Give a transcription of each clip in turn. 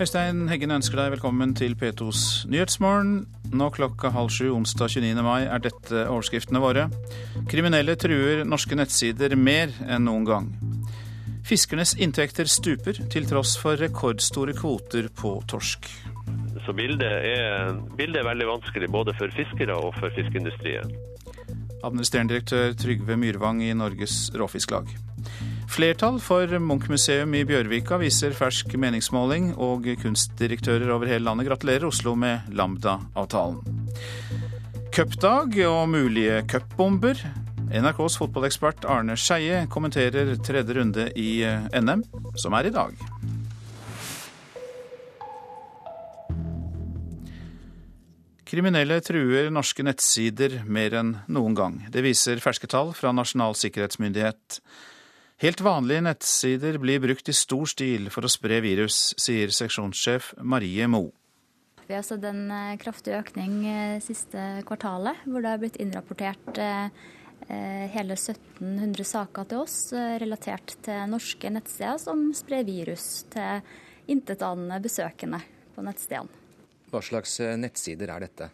Øystein Heggen ønsker deg velkommen til P2s Nyhetsmorgen. Nå klokka halv sju onsdag 29. mai er dette overskriftene våre. Kriminelle truer norske nettsider mer enn noen gang. Fiskernes inntekter stuper til tross for rekordstore kvoter på torsk. Så bildet er, bildet er veldig vanskelig både for fiskere og for fiskeindustrien. Administrerende direktør Trygve Myrvang i Norges Råfisklag. Flertall for Munch-museum i Bjørvika viser fersk meningsmåling, og kunstdirektører over hele landet gratulerer Oslo med Lambda-avtalen. Cupdag og mulige cupbomber. NRKs fotballekspert Arne Skeie kommenterer tredje runde i eh, NM, som er i dag. Kriminelle truer norske nettsider mer enn noen gang. Det viser ferske tall fra Nasjonal sikkerhetsmyndighet. Helt vanlige nettsider blir brukt i stor stil for å spre virus, sier seksjonssjef Marie Moe. Vi har sett en eh, kraftig økning eh, siste kvartalet, hvor det har blitt innrapportert eh, hele 1700 saker til oss relatert til norske nettsteder som sprer virus til intetanende besøkende på nettstedene. Hva slags nettsider er dette?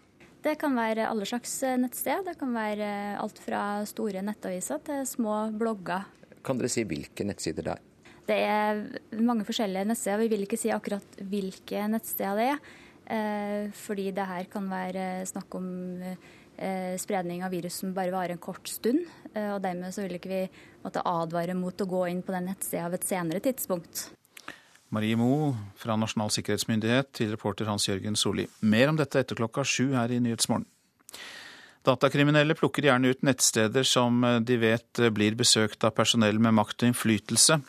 Det kan være alle slags nettsted. Det kan være alt fra store nettaviser til små blogger kan dere si hvilke nettsider det er? Det er mange forskjellige nettsteder. Vi vil ikke si akkurat hvilke nettsteder det er. Eh, fordi det her kan være snakk om eh, spredning av virus som bare varer en kort stund. Eh, og dermed så vil ikke vi måtte advare mot å gå inn på den nettstedet av et senere tidspunkt. Marie Moe fra Nasjonal sikkerhetsmyndighet til reporter Hans Jørgen Solli. Mer om dette etter klokka sju her i Nyhetsmorgen. Datakriminelle plukker gjerne ut nettsteder som eh, de vet eh, blir besøkt av personell med makt og innflytelse.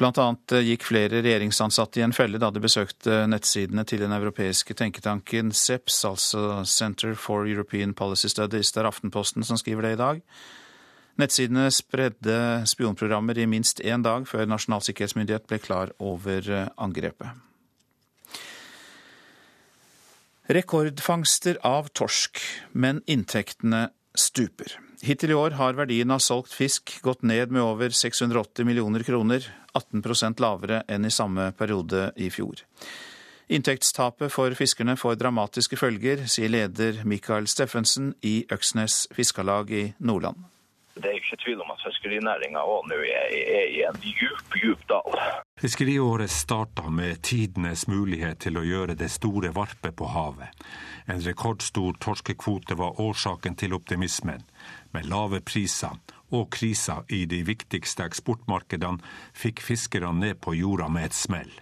Blant annet eh, gikk flere regjeringsansatte i en felle da de besøkte nettsidene til den europeiske tenketanken CEPS, altså Center for European Policy Studies. Det er Aftenposten som skriver det i dag. Nettsidene spredde spionprogrammer i minst én dag før Nasjonal sikkerhetsmyndighet ble klar over angrepet. Rekordfangster av torsk, men inntektene stuper. Hittil i år har verdien av solgt fisk gått ned med over 680 millioner kroner, 18% lavere enn i samme periode i fjor. Inntektstapet for fiskerne får dramatiske følger, sier leder Mikael Steffensen i Øksnes Fiskarlag i Nordland. Det er ikke tvil om at fiskerinæringa òg nå er, er, i en djup, djup dal. Fiskeriåret starta med tidenes mulighet til å gjøre det store varpet på havet. En rekordstor torskekvote var årsaken til optimismen. Med lave priser og krisa i de viktigste eksportmarkedene fikk fiskerne ned på jorda med et smell.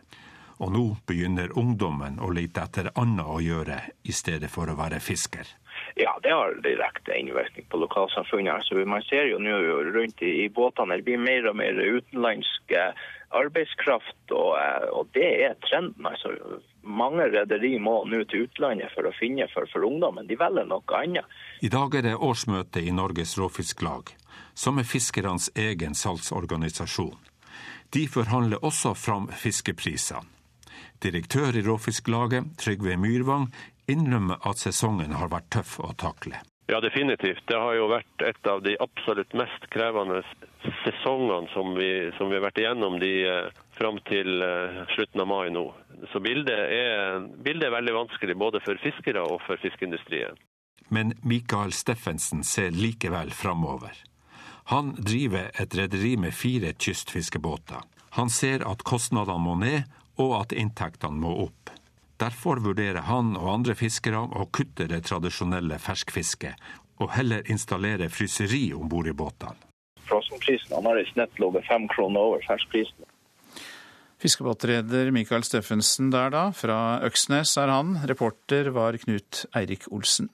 Og nå begynner ungdommen å lete etter annet å gjøre i stedet for å være fisker. Ja, det har direkte innvirkning på lokalsamfunnet. Altså, man ser jo nå rundt i, i båtene det blir mer og mer utenlandsk arbeidskraft, og, eh, og, det er trenden. altså. Mange rederi må nå til utlandet for å finne for, for ungdommen. De velger noe annet. I dag er det årsmøte i Norges Råfisklag, som er fiskernes egen salgsorganisasjon. De forhandler også fram fiskeprisene. Direktør i Råfisklaget, Trygve Myrvang, innrømme at sesongen har vært tøff å takle. Ja, definitivt. Det har jo vært et av de absolutt mest krevende sesongene som vi, som vi har vært igjennom de eh, fram til eh, slutten av mai nå. Så bildet er, bildet er veldig vanskelig både for fiskere og for fiskeindustrien. Men Mikael Steffensen ser likevel framover. Han driver et rederi med fire kystfiskebåter. Han ser at kostnadene må ned, og at inntektene må opp. Derfor vurderer han og andre fiskere å kutte det tradisjonelle ferskfisket, og heller installere fryseri om bord i båtene. Frossenprisen har i snitt ligget fem kroner over ferskprisen. Fiskebåtreder Mikael Steffensen der, da. Fra Øksnes er han. Reporter var Knut Eirik Olsen.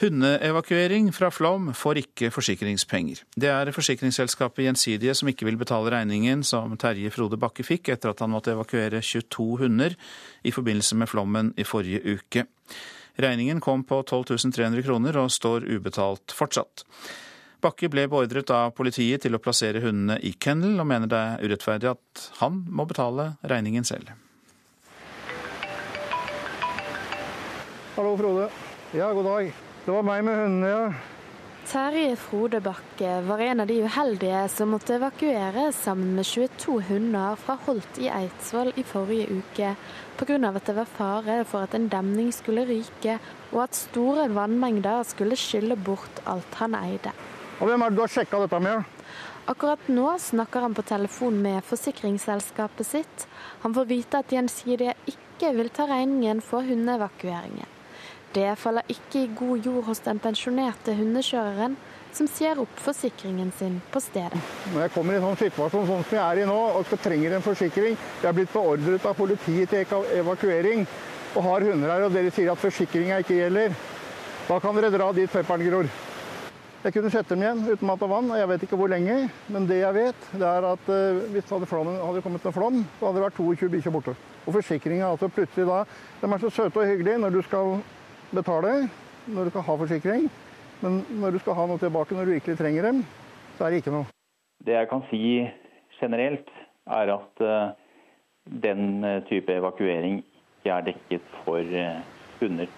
Hundeevakuering fra Flom får ikke forsikringspenger. Det er forsikringsselskapet Gjensidige som ikke vil betale regningen som Terje Frode Bakke fikk etter at han måtte evakuere 22 hunder i forbindelse med flommen i forrige uke. Regningen kom på 12 300 kroner og står ubetalt fortsatt. Bakke ble beordret av politiet til å plassere hundene i kennel, og mener det er urettferdig at han må betale regningen selv. Hallo, Frode. Ja, god dag. Det var meg med hundene, ja. Terje Frode Bakke var en av de uheldige som måtte evakuere sammen med 22 hunder fra Holt i Eidsvoll i forrige uke pga. at det var fare for at en demning skulle ryke og at store vannmengder skulle skylle bort alt han eide. Og Hvem er det du har sjekka dette med? Akkurat nå snakker han på telefon med forsikringsselskapet sitt. Han får vite at Gjensidige ikke vil ta regningen for hundeevakueringen. Det faller ikke i god jord hos den pensjonerte hundekjøreren, som sier opp forsikringen sin på stedet. Når jeg kommer i en sånn situasjon sånn som jeg er i nå, og trenger en forsikring, jeg er blitt beordret av politiet til evakuering og har hunder her, og dere sier at forsikringa ikke gjelder, da kan dere dra dit pepperen gror. Jeg kunne sette dem igjen uten mat og vann, og jeg vet ikke hvor lenge. Men det jeg vet, det er at uh, hvis hadde, flommen, hadde kommet en flom, så hadde det vært 22 bikkjer borte. Og forsikringa altså plutselig da De er så søte og hyggelige når du skal betale når du skal ha forsikring. Men når du skal ha noe tilbake når du virkelig trenger dem, så er det ikke noe. Det jeg kan si generelt, er at uh, den eh, type evakuering ikke er dekket for uh, hunder.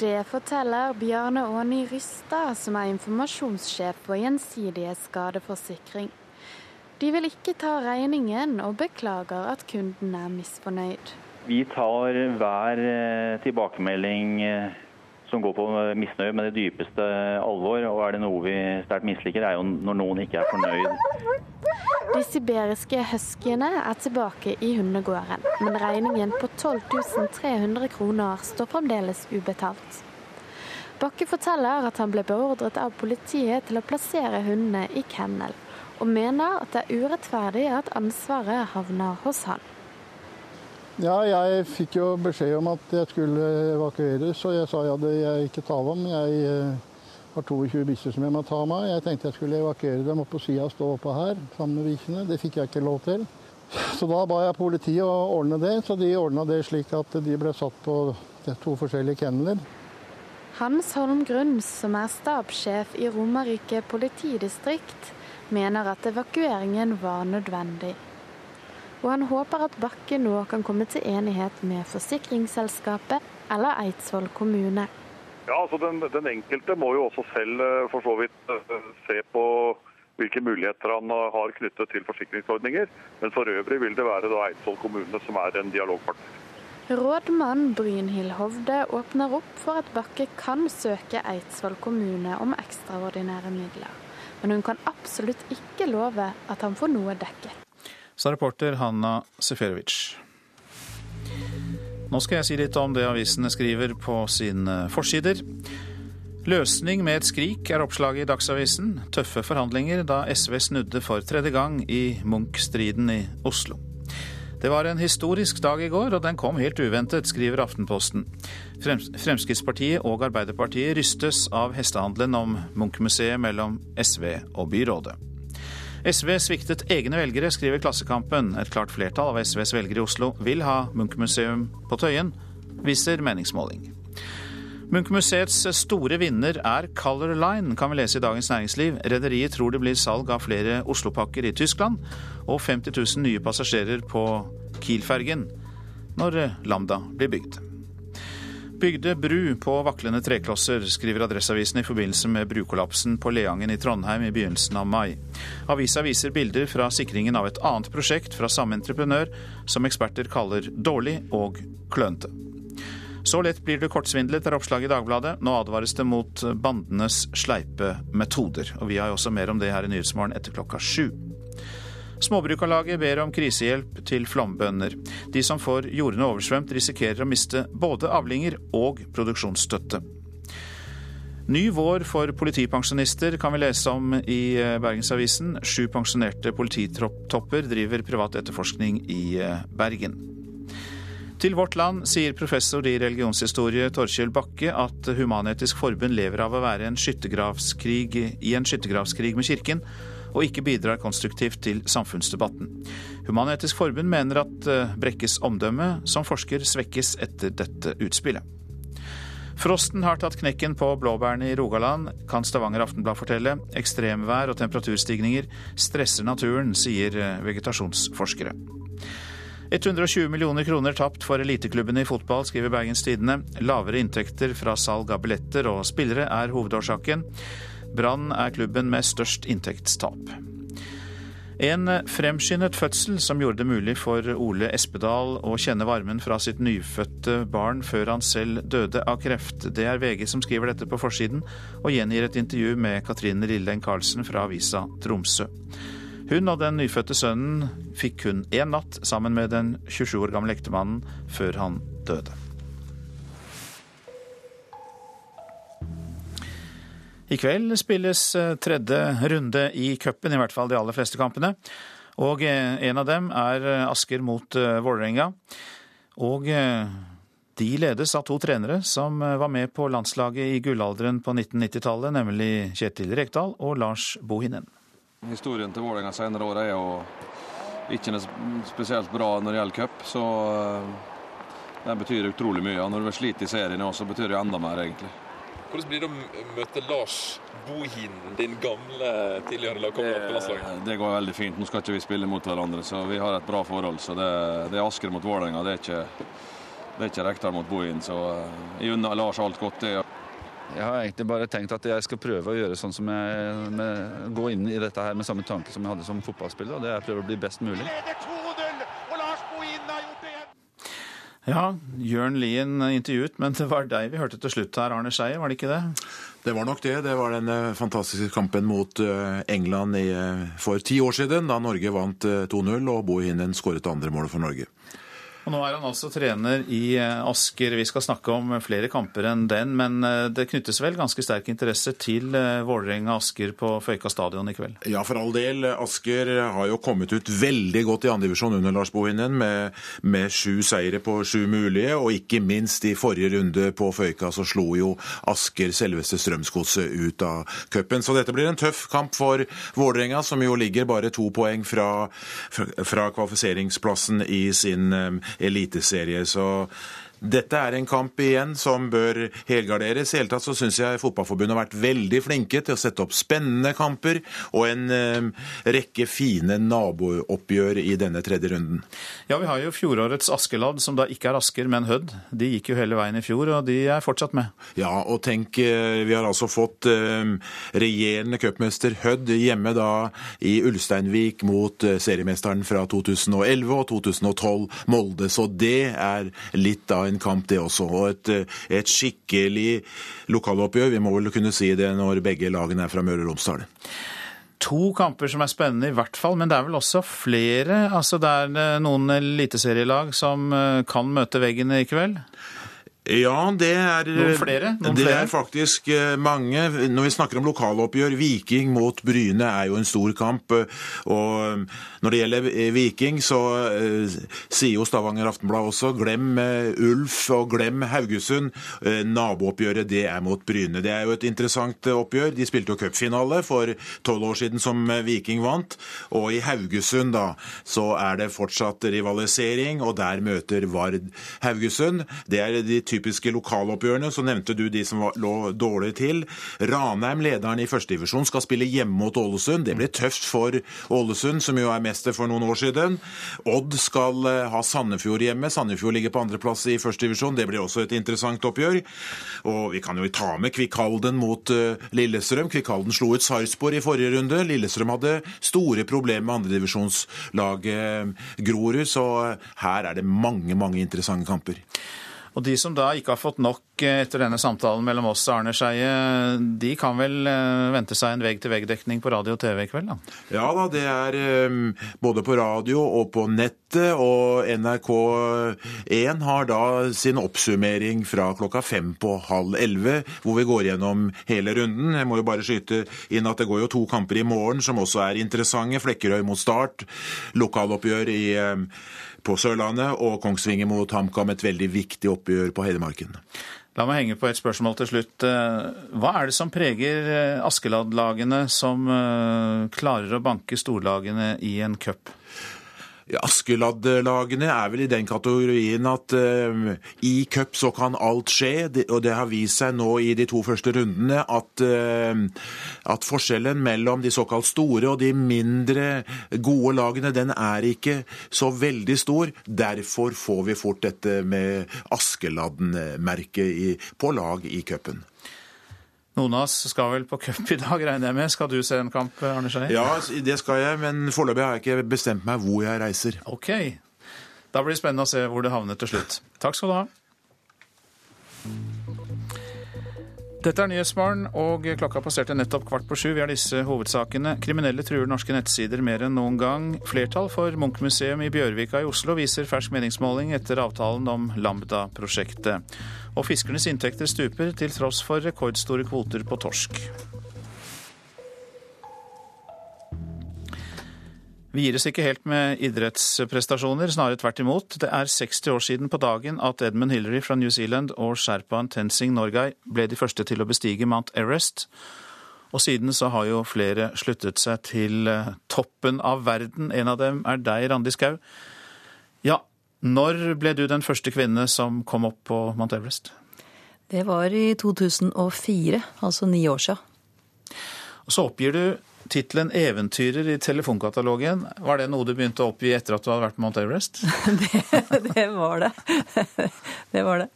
Det forteller Bjarne Åni Rystad, som er informasjonssjef på Gjensidige skadeforsikring. De vil ikke ta regningen, og beklager at kunden er misfornøyd. Vi tar hver tilbakemelding som går på misnøye med det dypeste alvor. Og er det noe vi sterkt misliker, er jo når noen ikke er fornøyd. De sibiriske huskyene er tilbake i hundegården, men regningen på 12 300 kroner står fremdeles ubetalt. Bakke forteller at han ble beordret av politiet til å plassere hundene i kennel, og mener at det er urettferdig at ansvaret havner hos han. Ja, jeg fikk jo beskjed om at jeg skulle evakueres, og jeg sa ja, det jeg ikke ta dem. Jeg uh, har 22 bikkjer som jeg må ta meg. Jeg tenkte jeg skulle evakuere dem opp på sida og stå oppå her sammen med bikkjene. Det fikk jeg ikke lov til. Så da ba jeg politiet å ordne det, så de ordna det slik at de ble satt på to forskjellige kenneler. Hans Holm Grunns, som er stabssjef i Romerike politidistrikt, mener at evakueringen var nødvendig og han håper at Bakke nå kan komme til enighet med forsikringsselskapet eller Eidsvoll kommune. Ja, altså den, den enkelte må jo også selv eh, for så vidt eh, se på hvilke muligheter han har knyttet til forsikringsordninger. Men for øvrig vil det være da Eidsvoll kommune som er en dialogpartner. Rådmann Brynhild Hovde åpner opp for at Bakke kan søke Eidsvoll kommune om ekstraordinære midler. Men hun kan absolutt ikke love at han får noe dekket sa reporter Hanna Seferovic. Nå skal jeg si litt om det avisene skriver på sine forsider. Løsning med et skrik er oppslaget i Dagsavisen. Tøffe forhandlinger da SV snudde for tredje gang i Munch-striden i Oslo. Det var en historisk dag i går, og den kom helt uventet, skriver Aftenposten. Fremskrittspartiet og Arbeiderpartiet rystes av hestehandelen om Munch-museet mellom SV og byrådet. SV sviktet egne velgere, skriver Klassekampen. Et klart flertall av SVs velgere i Oslo vil ha Munch-museum på Tøyen, viser meningsmåling. Munch-museets store vinner er Color Line, kan vi lese i Dagens Næringsliv. Rederiet tror det blir salg av flere Oslopakker i Tyskland, og 50 000 nye passasjerer på Kiel-fergen når Lambda blir bygd. Bygde bru på vaklende treklosser, skriver Adresseavisen i forbindelse med brukollapsen på Leangen i Trondheim i begynnelsen av mai. Avisa viser bilder fra sikringen av et annet prosjekt fra samme entreprenør, som eksperter kaller dårlig og klønete. Så lett blir det kortsvindlet, er oppslaget i Dagbladet. Nå advares det mot bandenes sleipe metoder. Og vi har jo også mer om det her i Nyhetsmorgen etter klokka sju. Småbrukarlaget ber om krisehjelp til flombønder. De som får jordene oversvømt, risikerer å miste både avlinger og produksjonsstøtte. Ny vår for politipensjonister kan vi lese om i eh, Bergensavisen. Sju pensjonerte polititopper driver privat etterforskning i eh, Bergen. Til Vårt Land sier professor i religionshistorie Torkjell Bakke at Human-Etisk Forbund lever av å være en i en skyttergravskrig med Kirken, og ikke bidrar konstruktivt til samfunnsdebatten. Human-Etisk Forbund mener at eh, Brekkes omdømme som forsker svekkes etter dette utspillet. Frosten har tatt knekken på blåbærene i Rogaland, kan Stavanger Aftenblad fortelle. Ekstremvær og temperaturstigninger stresser naturen, sier eh, vegetasjonsforskere. 120 millioner kroner tapt for eliteklubbene i fotball, skriver Bergens Tidende. Lavere inntekter fra salg av billetter og spillere er hovedårsaken. Brann er klubben med størst inntektstap. En fremskyndet fødsel som gjorde det mulig for Ole Espedal å kjenne varmen fra sitt nyfødte barn før han selv døde av kreft. Det er VG som skriver dette på forsiden, og gjengir et intervju med Katrine Lilleng Karlsen fra avisa Tromsø. Hun og den nyfødte sønnen fikk kun én natt sammen med den 27 år gamle ektemannen før han døde. I kveld spilles eh, tredje runde i cupen, i hvert fall de aller fleste kampene. Og eh, en av dem er eh, Asker mot Vålerenga. Og de ledes av to trenere som var med på landslaget i gullalderen på 1990-tallet, nemlig Kjetil Rekdal og Lars Bohinen. Historien til Vålerenga senere år er jo ikke spesielt bra når det gjelder cup, så den betyr utrolig mye. Og når vi sliter i serien så betyr det enda mer, egentlig. Hvordan blir det å møte Lars Bohinen, din gamle tidligere lagkamerat på landslaget? Det går veldig fint. Nå skal ikke vi spille mot hverandre, så vi har et bra forhold. Så det, det er Asker mot Vålerenga, det er ikke, det er ikke Rekdal mot Bohin. Så eh, jeg unner Lars alt godt, det. Jeg har egentlig bare tenkt at jeg skal prøve å gjøre sånn som jeg med, gå inn i dette her med samme tanke som jeg hadde som fotballspiller. og Det er å prøve å bli best mulig. Ja, Jørn Lien intervjuet, men det var deg vi hørte til slutt her, Arne Skeie, var det ikke det? Det var nok det. Det var den eh, fantastiske kampen mot eh, England eh, for ti år siden, da Norge vant 2-0 og Bohinen skåret andre målet for Norge. Og Nå er han altså trener i eh, Asker. Vi skal snakke om flere kamper enn den, men eh, det knyttes vel ganske sterk interesse til eh, Vålerenga-Asker på Føyka stadion i kveld? Ja, for all del. Asker har jo kommet ut veldig godt i andredivisjon under Lars Bohinen, med, med sju seire på sju mulige, og ikke minst i forrige runde på Føyka så slo jo Asker selveste Strømsgodset ut av cupen. Så dette blir en tøff kamp for Vålerenga, som jo ligger bare to poeng fra, fra, kvalifiseringsplassen i sin eliteserie. Så dette er en kamp igjen som bør helgarderes. I hele tatt så syns jeg Fotballforbundet har vært veldig flinke til å sette opp spennende kamper og en eh, rekke fine nabooppgjør i denne tredje runden. Ja, vi har jo fjorårets Askeladd, som da ikke er Asker, men Hødd. De gikk jo hele veien i fjor, og de er fortsatt med. Ja, og tenk, eh, vi har altså fått eh, regjerende cupmester Hødd hjemme da i Ulsteinvik mot eh, seriemesteren fra 2011 og 2012, Molde. Så det er litt en kamp, det også. Og et, et skikkelig lokaloppgjør. Vi må vel kunne si det når begge lagene er fra Møre og Romsdal. To kamper som er spennende, i hvert fall. Men det er vel også flere? Altså Det er noen eliteserielag som eh, kan møte veggen i kveld? Ja, det er, Noen flere? Noen det flere? er faktisk eh, mange. Når vi snakker om lokaloppgjør, Viking mot Bryne er jo en stor kamp. Og når det gjelder Viking, så sier jo Stavanger Aftenblad også glem Ulf og glem Haugesund. Nabooppgjøret det er mot Bryne. Det er jo et interessant oppgjør. De spilte jo cupfinale for tolv år siden som Viking vant. Og i Haugesund da, så er det fortsatt rivalisering, og der møter Vard Haugesund. Det er de typiske lokaloppgjørene. Så nevnte du de som var, lå dårlig til. Ranheim, lederen i førstedivisjon, skal spille hjemme mot Ålesund. Det blir tøft for Ålesund, som jo er mester for noen år siden. Odd skal ha Sandefjord hjemme. Sandefjord ligger på andreplass i førstedivisjon. Det blir også et interessant oppgjør. Og vi kan jo ta med Kvikkhalden mot Lillestrøm. Kvikkhalden slo ut Sarpsborg i forrige runde. Lillestrøm hadde store problemer med andredivisjonslaget Grorud, så her er det mange, mange interessante kamper. Og de som da ikke har fått nok etter denne samtalen mellom oss og Arne Skeie, de kan vel vente seg en vegg-til-vegg-dekning på radio og TV i kveld, da? Ja da, det er både på radio og på nettet. Og NRK1 har da sin oppsummering fra klokka fem på halv elleve, hvor vi går gjennom hele runden. Jeg må jo bare skyte inn at det går jo to kamper i morgen som også er interessante. Flekkerøy mot Start, lokaloppgjør i på Sørlandet og Kongsvinger mot HamKam, et veldig viktig oppgjør på Hedmarken. La meg henge på et spørsmål til slutt. Hva er det som preger Askeladd-lagene som klarer å banke storlagene i en cup? Askeladd-lagene er vel i den kategorien at uh, i cup så kan alt skje, og det har vist seg nå i de to første rundene at, uh, at forskjellen mellom de såkalt store og de mindre gode lagene, den er ikke så veldig stor. Derfor får vi fort dette med Askeladden-merket på lag i cupen. Noen av oss skal vel på cup i dag, regner jeg med. Skal du se en kamp, Arne Skei? Ja, det skal jeg, men foreløpig har jeg ikke bestemt meg hvor jeg reiser. Ok. Da blir det spennende å se hvor det havner til slutt. Takk skal du ha. Dette er Nyhetsmorgen, og klokka passerte nettopp kvart på sju. Vi har disse hovedsakene. Kriminelle truer norske nettsider mer enn noen gang. Flertall for Munch-museum i Bjørvika i Oslo viser fersk meningsmåling etter avtalen om Lambda-prosjektet. Og fiskernes inntekter stuper til tross for rekordstore kvoter på torsk. Vi gir oss ikke helt med idrettsprestasjoner, snarere tvert imot. Det er 60 år siden på dagen at Edmund Hillary fra New Zealand og sherpaen Tenzing Norgay ble de første til å bestige Mount Everest. Og siden så har jo flere sluttet seg til eh, toppen av verden. En av dem er deg, Randi Skau. Ja, når ble du den første kvinne som kom opp på Mount Everest? Det var i 2004, altså ni år siden. Så oppgir du tittelen 'Eventyrer' i telefonkatalogen. Var det noe du begynte å oppgi etter at du hadde vært på Mount Everest? det, det, var det. det var det.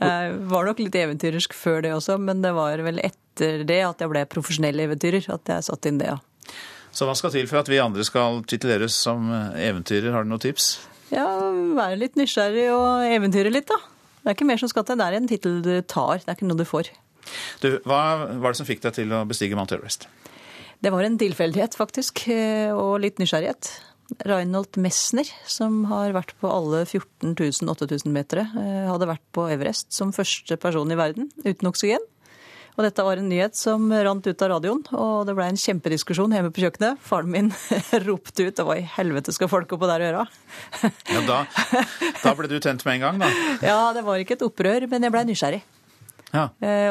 Jeg var nok litt eventyrersk før det også, men det var vel etter det at jeg ble profesjonell eventyrer at jeg satte inn det, ja. Så hva skal til for at vi andre skal tituleres som eventyrer? Har du noen tips? Ja, være litt nysgjerrig og eventyre litt, da. Det er ikke mer som skal til. Det er en tittel du tar, det er ikke noe du får. Du, Hva var det som fikk deg til å bestige Mount Everest? Det var en tilfeldighet, faktisk, eh, og litt nysgjerrighet. Reinhold Messner, som har vært på alle 14 000-8000 metere, hadde vært på Everest som første person i verden uten oksygen. Og dette var en nyhet som rant ut av radioen, og det ble en kjempediskusjon hjemme på kjøkkenet. Faren min ropte ut 'hva i helvete skal folk oppå der gjøre'? ja, da, da ble du tent med en gang, da? Ja, det var ikke et opprør, men jeg blei nysgjerrig. Ja.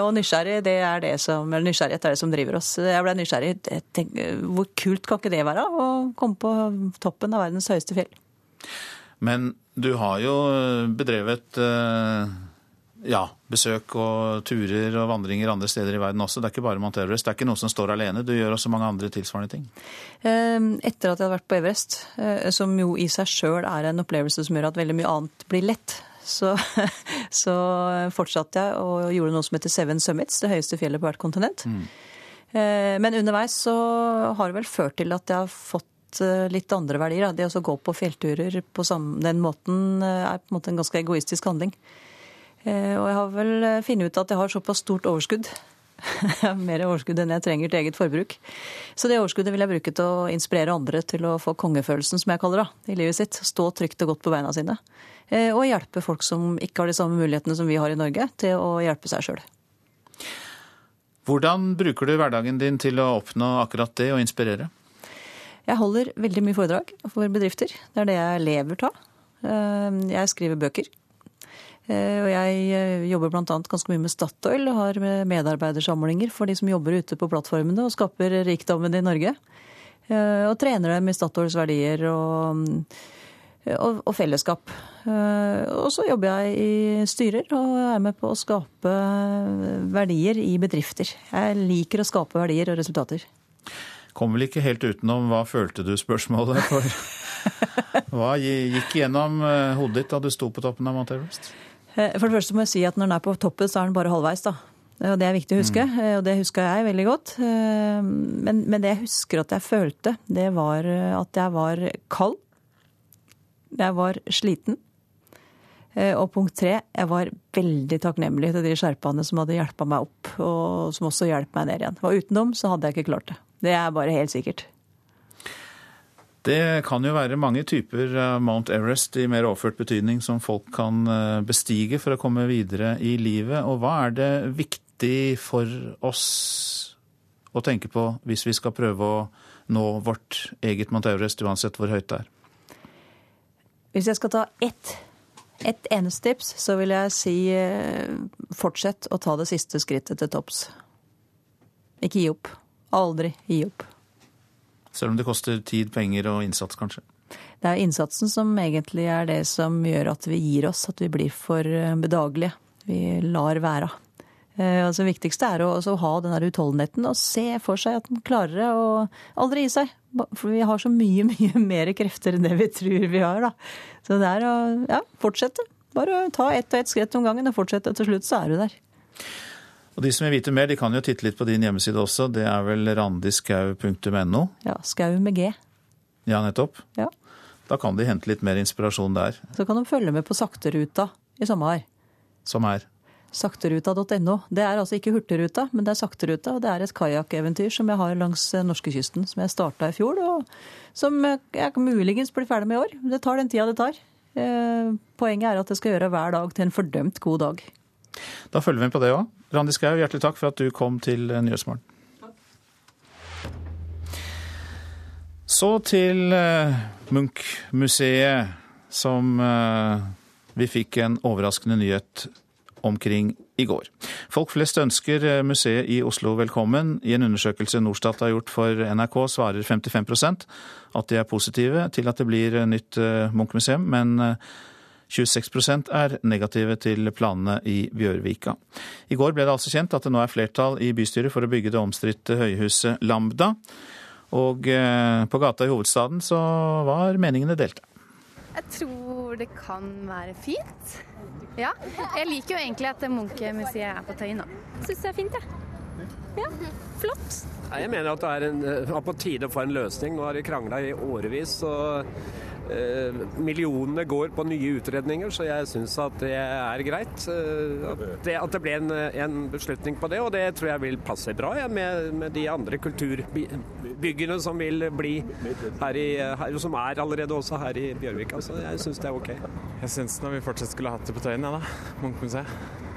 Og nysgjerrig, det er det som, eller nysgjerrighet er det som driver oss. Jeg ble nysgjerrig. Tenk, hvor kult kan ikke det være å komme på toppen av verdens høyeste fjell? Men du har jo bedrevet ja, besøk og turer og vandringer andre steder i verden også. Det er ikke bare Mount Everest. Det er ikke noe som står alene. Du gjør også mange andre tilsvarende ting. Etter at jeg hadde vært på Everest, som jo i seg sjøl er en opplevelse som gjør at veldig mye annet blir lett, så, så, fortsatte jeg og gjorde noe som heter Seven Summits, det høyeste fjellet på hvert kontinent. Mm. Men underveis så har det vel ført til at jeg har fått litt andre verdier. Det å gå på fjellturer på den måten er på en måte en ganske egoistisk handling. Og jeg har vel funnet ut at jeg har såpass stort overskudd. Mer overskudd enn jeg trenger til eget forbruk. Så det overskuddet vil jeg bruke til å inspirere andre til å få kongefølelsen, som jeg kaller det, i livet sitt. Stå trygt og godt på beina sine. Og hjelpe folk som ikke har de samme mulighetene som vi har i Norge, til å hjelpe seg sjøl. Hvordan bruker du hverdagen din til å oppnå akkurat det, og inspirere? Jeg holder veldig mye foredrag for bedrifter. Det er det jeg lever av. Jeg skriver bøker. Og jeg jobber bl.a. ganske mye med Statoil og har medarbeidersamlinger for de som jobber ute på plattformene og skaper rikdommen i Norge. Og trener dem i Statoils verdier og, og, og fellesskap. Og så jobber jeg i styrer og er med på å skape verdier i bedrifter. Jeg liker å skape verdier og resultater. Kom vel ikke helt utenom hva følte du spørsmålet for? Hva gikk gjennom hodet ditt da du sto på toppen av Mount Everest? For det første må jeg si at når den er på toppen, så er den bare halvveis. da. Og Det er viktig å huske, mm. og det huska jeg veldig godt. Men, men, det jeg husker at jeg følte, det var at jeg var kald. Jeg var sliten. Og punkt tre, jeg var veldig takknemlig til de sherpaene som hadde hjelpa meg opp, og som også hjalp meg ned igjen. Og uten dem så hadde jeg ikke klart det. Det er bare helt sikkert. Det kan jo være mange typer Mount Everest i mer overført betydning som folk kan bestige for å komme videre i livet. Og hva er det viktig for oss å tenke på hvis vi skal prøve å nå vårt eget Mount Everest, uansett hvor høyt det er? Hvis jeg skal ta ett, ett eneste tips, så vil jeg si fortsett å ta det siste skrittet til topps. Ikke gi opp. Aldri gi opp. Selv om det koster tid, penger og innsats, kanskje? Det er innsatsen som egentlig er det som gjør at vi gir oss, at vi blir for bedagelige. Vi lar være. Altså, det viktigste er å, å ha den der utholdenheten og se for seg at den klarer det og aldri gi seg. For vi har så mye, mye mer krefter enn det vi tror vi har. Da. Så det er å ja, fortsette. Bare ta ett og ett skritt om gangen og fortsette. Til slutt så er du der. Og de som vil vite mer, de kan jo titte litt på din hjemmeside også. Det er vel randiskau.no? Ja, skau med G. Ja, nettopp. Ja. Da kan de hente litt mer inspirasjon der. Så kan de følge med på Sakteruta i sommer. Som er? Sakteruta.no. Det er altså ikke Hurtigruta, men det er Sakteruta. Og det er et kajakkeventyr som jeg har langs eh, norskekysten, som jeg starta i fjor. Og som jeg muligens blir ferdig med i år. Det tar den tida det tar. Eh, poenget er at jeg skal gjøre hver dag til en fordømt god dag. Da følger vi på det òg. Randi Skau, hjertelig takk for at du kom til Nyhetsmorgen. Så til eh, Munch-museet, som vi fikk en overraskende nyhet omkring i går. Folk flest ønsker eh, museet i Oslo velkommen. I en undersøkelse Norstat har gjort for NRK, svarer 55% at de er positive til at det blir nytt eh, Munch-museum, men 26 eh, er negative til planene i Bjørvika. I går ble det altså kjent at det nå er flertall i bystyret for å bygge det omstridte høyhuset Lambda. Og på gata i hovedstaden så var meningene delte. Jeg tror det kan være fint. Ja. Jeg liker jo egentlig at Munch-museet er på Tøyen nå. Syns det er fint, jeg. Ja. Ja. Flott. Jeg mener at det er, en, er eh, på tide å få en løsning. Nå har de krangla i årevis. og eh, Millionene går på nye utredninger, så jeg syns at det er greit. Eh, at, det, at det ble en, en, beslutning på det, og det tror jeg vil passe bra ja, med, med, de andre kulturbyggene som vil bli her i, her, som er allerede også her i Bjørvika. Så jeg syns det er OK. Jeg syns vi fortsatt skulle hatt det på Tøyen, ja da. Munchmuseet.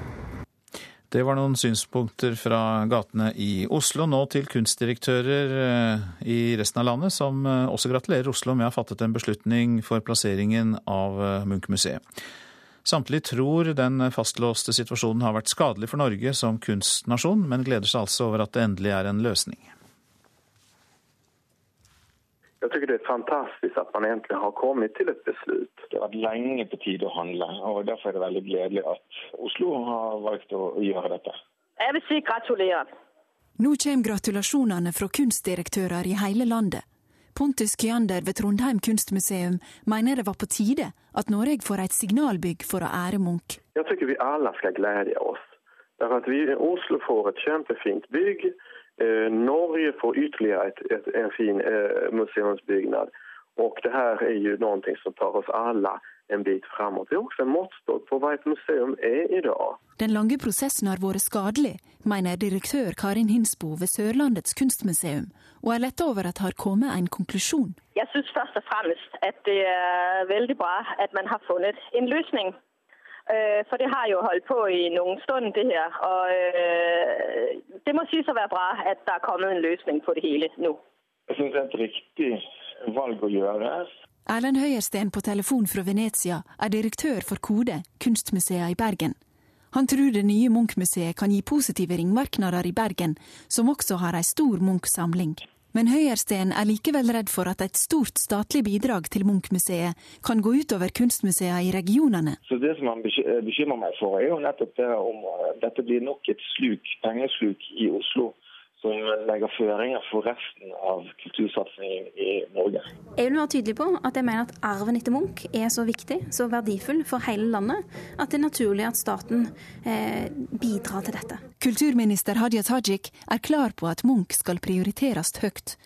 Det var noen synspunkter fra gatene i Oslo. Nå til kunstdirektører eh, i resten av landet, som eh, også gratulerer Oslo med å ha fattet en beslutning for plasseringen av eh, Munch-museet. Samtlige tror den fastlåste situasjonen har vært skadelig for Norge som kunstnasjon, men gleder seg altså over at det endelig er en løsning. Jeg syns det er fantastisk at man egentlig har kommet til et beslut. Det har vært lenge på tide å handle, og derfor er det veldig gledelig at Oslo har valgt å gjøre dette. Jeg vil si gratulerer. Nå kommer gratulasjonene fra kunstdirektører i hele landet. Pontus Kyander ved Trondheim kunstmuseum mener det var på tide at Norge får et signalbygg for å ære Munch. Jeg syns vi alle skal glede oss. at vi, Oslo får et kjempefint bygg Norge får ytterligere ett, ett, en fin eh, museumsbyggnad. Och det här är ju någonting som tar oss alla en bit framåt. Det er også en måttstock på hva et museum er i dag. Den lange prosessen har vært skadelig, mener direktør Karin Hinsbo ved Sørlandets kunstmuseum, og er letta over at det har kommet en konklusjon. Jeg syns først og fremst at det er veldig bra at man har funnet en løsning for det har jo holdt på i noen stund, det her. Og øh, det må sies å være bra at det er kommet en løsning på det hele nå. Jeg syns det er et riktig valg å gjøre. Erlend Høyersten på telefon fra Venezia er direktør for Kode, kunstmuseet i Bergen. Han tror det nye Munch-museet kan gi positive ringvirkninger i Bergen, som også har ei stor Munch-samling. Men Høyersten er likevel redd for at et stort statlig bidrag til Munch-museet kan gå utover kunstmuseene i regionene. Så Det som han bekymrer meg for, er jo nettopp det om eh, dette blir nok et sluk, pengesluk i Oslo som legger føringer for resten av kultursatsingen i Norge. Jeg vil være tydelig på at jeg mener at arven etter Munch er så viktig, så verdifull for hele landet, at det er naturlig at staten eh, bidrar til dette. Kulturminister Hadia Tajik er klar på at Munch skal prioriteres høyt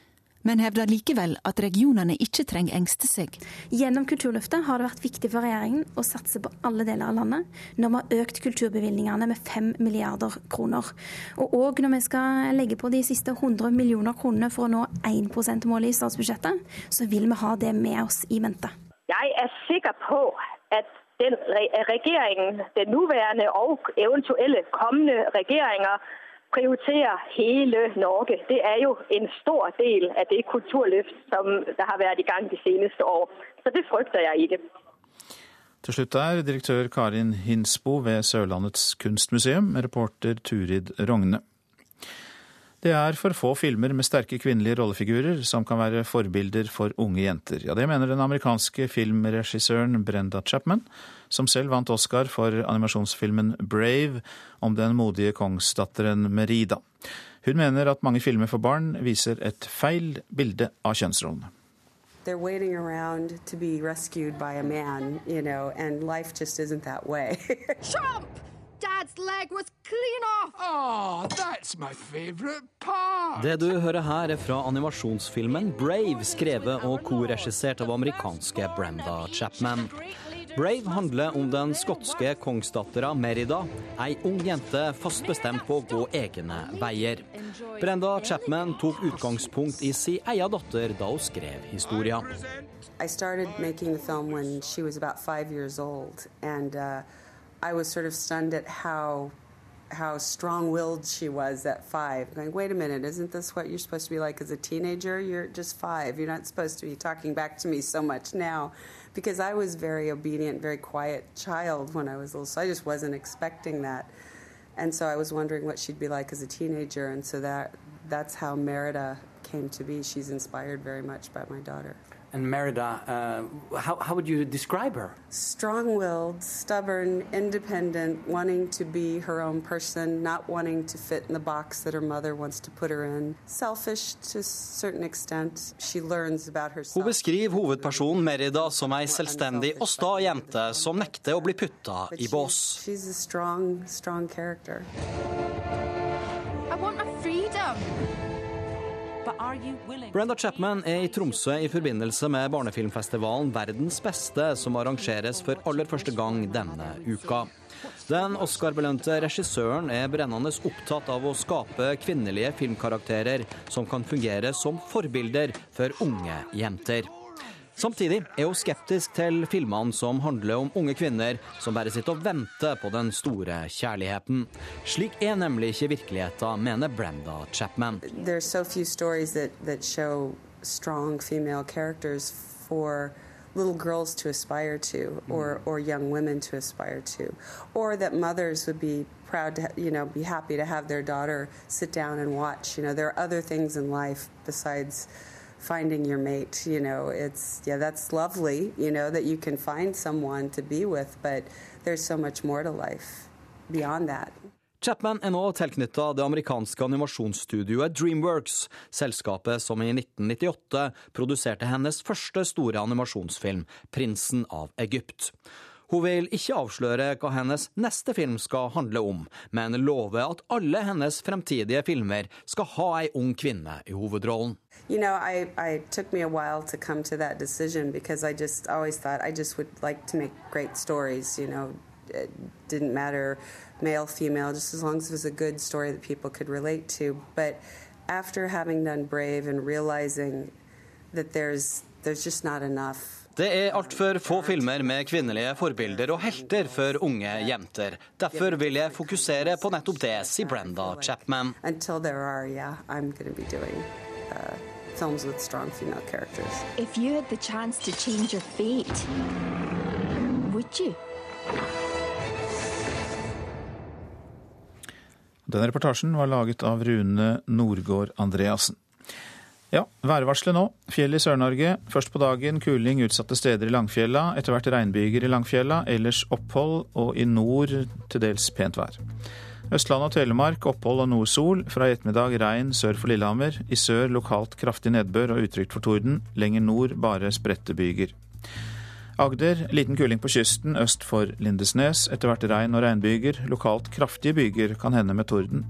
men hevder likevel at regionene ikke trenger engste seg. Gjennom Kulturløftet har det vært viktig for regjeringen å satse på alle deler av landet, når vi har økt kulturbevilgningene med 5 milliarder kroner. Og òg når vi skal legge på de siste 100 millioner kronene for å nå 1 %-målet i statsbudsjettet, så vil vi ha det med oss i mente. Jeg er sikker på at den regjeringen, den nåværende og eventuelle kommende regjeringer prioriterer hele Norge. Det er jo en stor del av det kulturløft som det har vært i gang de seneste år. Så det frykter jeg ikke. Til slutt er direktør Karin Hinsbo ved Sørlandets kunstmuseum, reporter Turid Rogne. Det er for få filmer med sterke kvinnelige rollefigurer som kan være forbilder for unge jenter. Ja, Det mener den amerikanske filmregissøren Brenda Chapman, som selv vant Oscar for animasjonsfilmen Brave om den modige kongsdatteren Merida. Hun mener at mange filmer for barn viser et feil bilde av kjønnsrollene. They're waiting around to be rescued by a man, you know, and life just isn't that way. Trump! Dad's leg was clean off! Oh, that's my favorite part! Det du hører her, er fra animasjonsfilmen Brave, skrevet og korregissert av amerikanske Brenda Chapman. Brave handler om den skotske kongsdattera Merida, ei ung jente fast bestemt på å gå egne veier. Brenda Chapman tok utgangspunkt i si eia datter da hun skrev historien. I started making the film when she was about five years old, and uh, I was sort of stunned at how how strong-willed she was at five. Going, wait a minute, isn't this what you're supposed to be like as a teenager? You're just five. You're not supposed to be talking back to me so much now, because I was very obedient, very quiet child when I was little. So I just wasn't expecting that, and so I was wondering what she'd be like as a teenager, and so that that's how Merida came to be. She's inspired very much by my daughter. And Merida, uh, how, how would you describe her? Strong willed, stubborn, independent, wanting to be her own person, not wanting to fit in the box that her mother wants to put her in. Selfish to a certain extent. She learns about herself. Hun beskriver hovedpersonen Merida som ei selvstendig og sta jente som nekter å bli putta i bås. She's a strong, strong character. Brenda Chapman er i Tromsø i forbindelse med barnefilmfestivalen Verdens beste, som arrangeres for aller første gang denne uka. Den Oscar-belønte regissøren er brennende opptatt av å skape kvinnelige filmkarakterer som kan fungere som forbilder for unge jenter. Samtidig er hun skeptisk til filmene som handler om unge kvinner som bare sitter og venter på den store kjærligheten. Slik er nemlig ikke virkeligheten, mener Brenda Chapman. So that, that strong female characters for little girls to aspire to or, or young women to aspire to or that mothers would be proud to you know be happy to have their daughter sit down and watch you know there are other things in life besides finding your mate you know it's yeah that's lovely you know that you can find someone to be with but there's so much more to life beyond that Chapman er nå tilknytta det amerikanske animasjonsstudioet Dreamworks, selskapet som i 1998 produserte hennes første store animasjonsfilm, 'Prinsen av Egypt'. Hun vil ikke avsløre hva hennes neste film skal handle om, men lover at alle hennes fremtidige filmer skal ha ei ung kvinne i hovedrollen. You know, I, I took me a while to come to that decision because I just always thought I just would like to make great stories. You know, it didn't matter male, female, just as long as it was a good story that people could relate to. But after having done Brave and realizing that there's there's just not enough Det er altfor få filmer med kvinnelige forbilder og helter for unge jenter. Derfor vil jeg fokusere på nettopp det, sier Brenda Chapman. Until are, yeah, I'm going to be doing uh, films with strong female characters. If you had the chance to change your fate, would? Denne reportasjen var laget av Rune Nordgård Andreassen. Ja, værvarselet nå. Fjell i Sør-Norge. Først på dagen kuling utsatte steder i Langfjella. Etter hvert regnbyger i Langfjella. Ellers opphold, og i nord til dels pent vær. Østland og Telemark opphold og noe sol. Fra i ettermiddag regn sør for Lillehammer. I sør lokalt kraftig nedbør og utrygt for torden. Lenger nord bare spredte byger. Agder liten kuling på kysten øst for Lindesnes. Etter hvert regn og regnbyger. Lokalt kraftige byger kan hende med torden.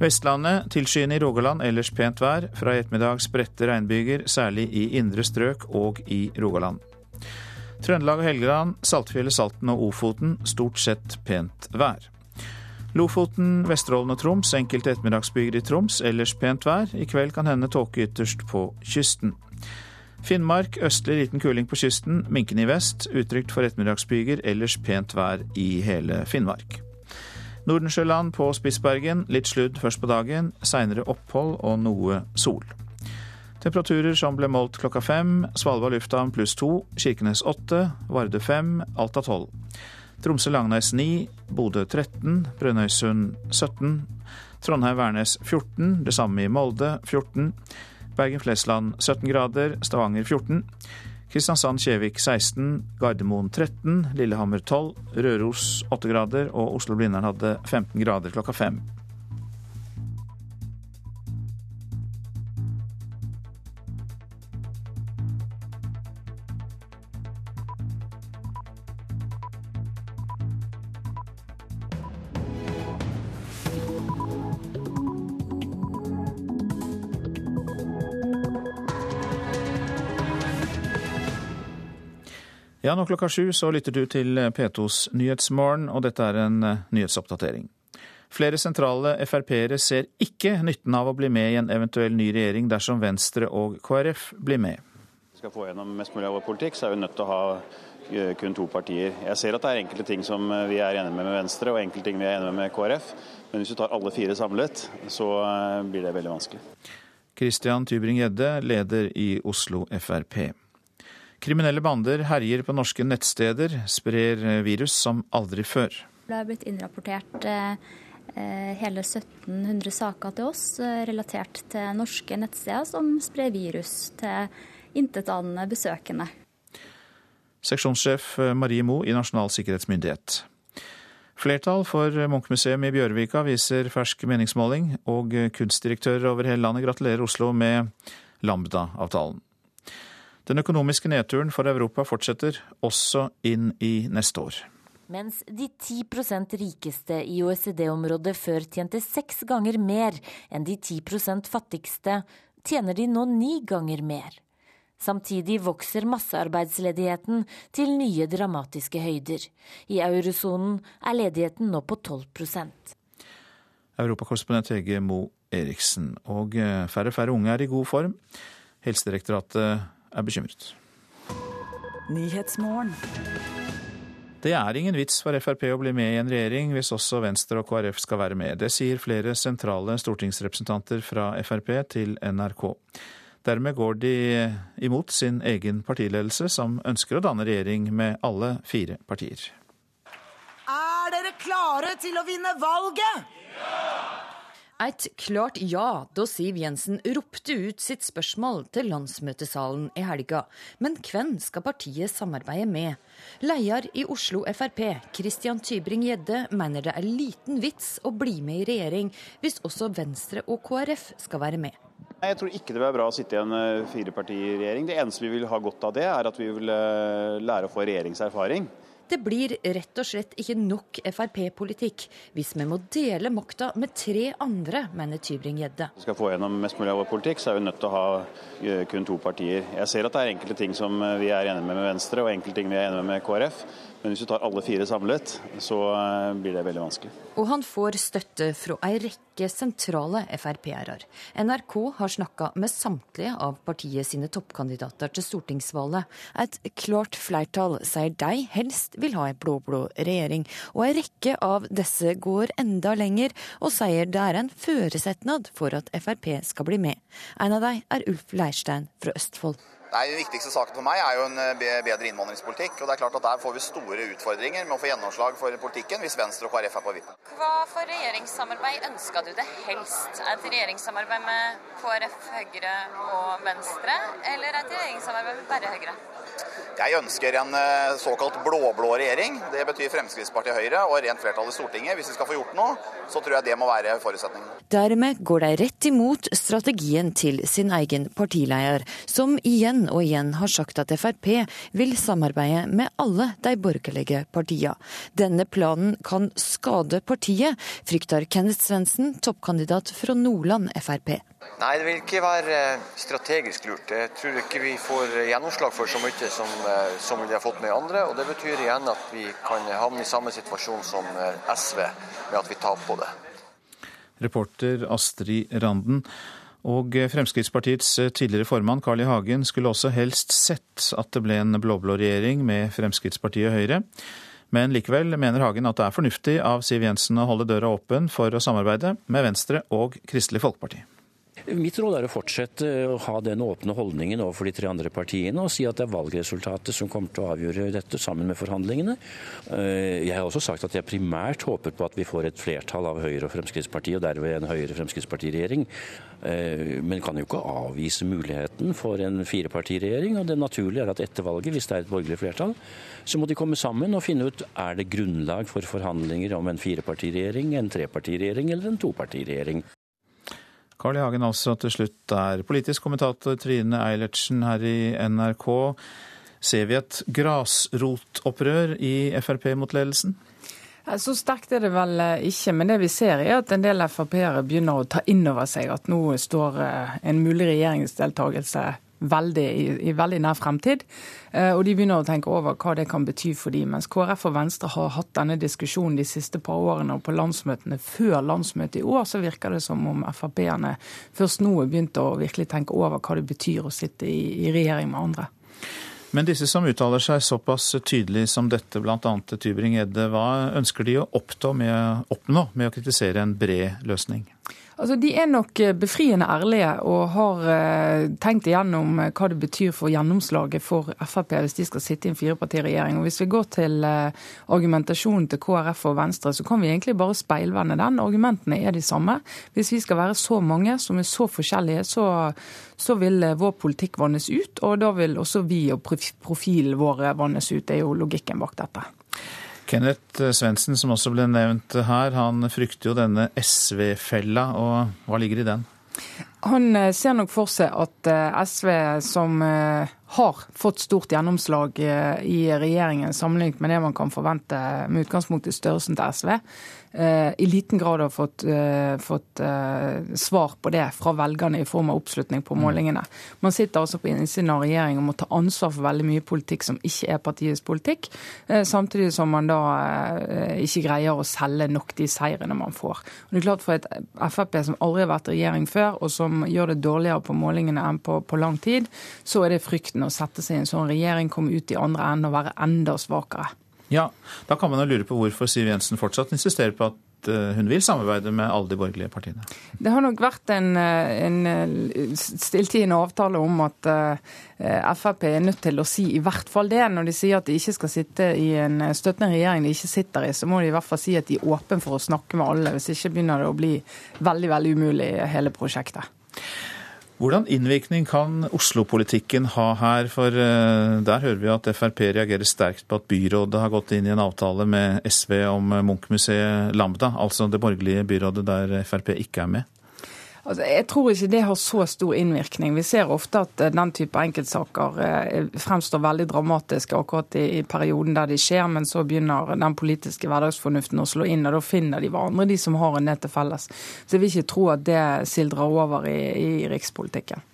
Vestlandet tilskyende i Rogaland, ellers pent vær. Fra i ettermiddag spredte regnbyger, særlig i indre strøk og i Rogaland. Trøndelag og Helgeland, Saltfjellet, Salten og Ofoten stort sett pent vær. Lofoten, Vesterålen og Troms enkelte ettermiddagsbyger i Troms, ellers pent vær. I kveld kan hende tåke ytterst på kysten. Finnmark østlig liten kuling på kysten, minkende i vest. Utrygt for ettermiddagsbyger, ellers pent vær i hele Finnmark. Nordensjøland på Spitsbergen litt sludd først på dagen, seinere opphold og noe sol. Temperaturer som ble målt klokka fem. Svalbard lufthavn pluss to, Kirkenes åtte, Vardø fem, Alta tolv. Tromsø-Langnes ni, Bodø 13, Brønnøysund 17, Trondheim-Værnes 14, det samme i Molde 14, Bergen-Flesland 17 grader, Stavanger 14. Kristiansand-Kjevik 16, Gardermoen 13, Lillehammer 12, Røros 8 grader og Oslo-Blindern hadde 15 grader klokka fem. Ja, nå klokka sju så lytter du til P2s Nyhetsmorgen, og dette er en eh, nyhetsoppdatering. Flere sentrale Frp-ere ser ikke nytten av å bli med i en eventuell ny regjering dersom Venstre og KrF blir med. Skal få gjennom mest mulig av vår politikk, så er vi nødt til å ha eh, kun to partier. Jeg ser at det er enkelte ting som eh, vi er enige med med Venstre, og enkelte ting vi er enige med med KrF. Men hvis vi tar alle fire samlet, så blir det veldig vanskelig. Christian Tybring-Gjedde, leder i Oslo Frp. Kriminelle bander herjer på norske nettsteder, sprer virus som aldri før. Det har blitt innrapportert hele 1700 saker til oss relatert til norske nettsteder som sprer virus til intetanende besøkende. Seksjonssjef Marie Mo i Nasjonal sikkerhetsmyndighet. Flertall for Munchmuseum i Bjørvika viser fersk meningsmåling, og kunstdirektører over hele landet gratulerer Oslo med Lambda-avtalen. Den økonomiske nedturen for Europa fortsetter, også inn i neste år. Mens de 10% rikeste i OECD-området før tjente seks ganger mer enn de 10% fattigste, tjener de nå ni ganger mer. Samtidig vokser massearbeidsledigheten til nye dramatiske høyder. I eurosonen er ledigheten nå på 12% Europakorrespondent Hege Mo Eriksen. Og eh, færre og færre unge er i god form. Helsedirektoratet er bekymret. Det er ingen vits for Frp å bli med i en regjering hvis også Venstre og KrF skal være med. Det sier flere sentrale stortingsrepresentanter fra Frp til NRK. Dermed går de imot sin egen partiledelse, som ønsker å danne regjering med alle fire partier. Er dere klare til å vinne valget? Et klart ja da Siv Jensen ropte ut sitt spørsmål til landsmøtesalen i helga. Men hvem skal partiet samarbeide med? Leder i Oslo Frp, Christian Tybring-Gjedde, mener det er liten vits å bli med i regjering hvis også Venstre og KrF skal være med. Jeg tror ikke det vil være bra å sitte i en eh, firepartiregjering. Det eneste vi vil ha godt av det, er at vi vil eh, lære å få regjeringserfaring. Det blir rett og slett ikke nok Frp-politikk hvis vi må dele makta med tre andre, mener Tybring-Gjedde. Skal få gjennom mest mulig av vår politikk, så er vi nødt til å ha eh, kun to partier. Jeg ser at det er enkelte ting som vi er enige med med Venstre, og enkelte ting vi er enige med med KrF. Men hvis vi tar alle fire samlet, så blir det veldig vanskelig. Og han får støtte fra ei rekke sentrale Frp-er. NRK har snakka med samtlige av partiet sine toppkandidater til stortingsvalget. Et klart flertall sier de helst vil ha ei blå-blå regjering, og ei rekke av disse går enda lenger og sier det er en føresetnad for at Frp skal bli med. En av dem er Ulf Leirstein fra Østfold. Nei, Den viktigste saken for meg er jo en eh, bedre innvandringspolitikk. og det er klart at Der får vi store utfordringer med å få gjennomslag for politikken hvis Venstre og KrF er på vippen. Hva for regjeringssamarbeid ønska du det helst? Et regjeringssamarbeid med KrF, Høyre og Venstre, eller et regjeringssamarbeid med bare Høyre? Jeg ønsker en eh, såkalt blå-blå regjering. Det betyr Fremskrittspartiet og Høyre og rent flertall i Stortinget. Hvis vi skal få gjort noe, så tror jeg det må være forutsetningen. Dermed går de rett imot strategien til sin egen partileder, som igjen og igjen har sagt at Frp vil samarbeide med alle de borgerlige partiene. Denne planen kan skade partiet, frykter Kenneth Svendsen, toppkandidat fra Nordland Frp. Nei, det vil ikke være strategisk lurt. Jeg tror ikke vi får gjennomslag for så mye som, som vi har fått med andre. og Det betyr igjen at vi kan havne i samme situasjon som SV, med at vi taper på det. Reporter Astrid Randen. Og Fremskrittspartiets tidligere formann Carl I. Hagen skulle også helst sett at det ble en blå-blå regjering med Fremskrittspartiet og Høyre. Men likevel mener Hagen at det er fornuftig av Siv Jensen å holde døra åpen for å samarbeide med Venstre og Kristelig Folkeparti. Mitt råd er å fortsette å ha den åpne holdningen overfor de tre andre partiene og si at det er valgresultatet som kommer til å avgjøre dette, sammen med forhandlingene. Jeg har også sagt at jeg primært håper på at vi får et flertall av Høyre og Fremskrittspartiet, og derved en Høyre-Fremskrittspartiregjering. Men kan jo ikke avvise muligheten for en firepartiregjering. Og det naturlige er at etter valget, hvis det er et borgerlig flertall, så må de komme sammen og finne ut er det grunnlag for forhandlinger om en firepartiregjering, en trepartiregjering eller en topartiregjering. Carl I. Hagen altså til slutt er Politisk kommentator Trine Eilertsen her i NRK. Ser vi et grasrotopprør i Frp mot ledelsen? Så sterkt er det vel ikke, men det vi ser er at en del Frp-ere begynner å ta inn over seg at nå står en mulig regjeringsdeltakelse veldig i, i veldig nær fremtid. Eh, og de begynner å tenke over hva det kan bety for dem. Mens KrF og Venstre har hatt denne diskusjonen de siste par årene, og på landsmøtene før landsmøtet i år, så virker det som om Frp-ene først nå har begynt å virkelig tenke over hva det betyr å sitte i, i regjering med andre. Men disse som uttaler seg såpass tydelig som dette, bl.a. Tybring-Gjedde, hva ønsker de å med, oppnå med å kritisere en bred løsning? Altså, De er nok eh, befriende ærlige og har uh, tenkt igjennom uh, hva det betyr for gjennomslaget for Frp hvis de skal sitte i en firepartiregjering. Hvis vi går til argumentasjonen til KrF og Venstre, så kan vi egentlig bare speilvende den. Argumentene er de samme. Hvis vi skal være så mange som er så forskjellige, så, så vil vår politikk vannes ut. Og da vil også vi og profilen vår vannes ut. Det er jo logikken bak dette. Kenneth Svendsen, som også ble nevnt her, han frykter jo denne SV-fella, og hva ligger i den? Han eh, ser nok for seg at eh, SV, som eh, har fått stort gjennomslag i regjeringen sammenlignet med det man kan forvente med utgangspunkt i størrelsen til SV, i liten grad har fått, uh, fått uh, svar på det fra velgerne i form av oppslutning på mm. målingene. Man sitter altså på innsiden av regjeringen og må ta ansvar for veldig mye politikk som ikke er partiets politikk, samtidig som man da ikke greier å selge nok de seirene man får. Og det er klart For et Frp som aldri har vært i regjering før, og som gjør det dårligere på målingene enn på, på lang tid, så er det frykten å sette seg i en sånn regjering, komme ut i andre enden og være enda svakere. Ja, Da kan man jo lure på hvorfor Siv Jensen fortsatt insisterer på at eh, hun vil samarbeide med alle de borgerlige partiene? Det har nok vært en, eh, en eh, stilltiende avtale om at Frp er nødt til å si i hvert fall det. Når de sier at de ikke skal sitte i en støttende regjering de ikke sitter i, så må de i hvert fall si at de er åpne for å snakke med alle. Hvis ikke begynner det å bli veldig, veldig umulig, hele prosjektet. Hvordan innvirkning kan Oslo-politikken ha her? For eh, der hører vi at Frp reagerer sterkt på at byrådet har gått inn i en avtale med SV om Munchmuseet Lambda, altså det borgerlige byrådet der Frp ikke er med. Altså, jeg tror ikke det har så stor innvirkning. Vi ser ofte at eh, den type enkeltsaker eh, fremstår veldig dramatiske akkurat i, perioden der de skjer, men så begynner den politiske hverdagsfornuften å slå inn, og da finner de hverandre, de som har en det til felles. Så jeg vil ikke tro at det sildrer over i, i rikspolitikken.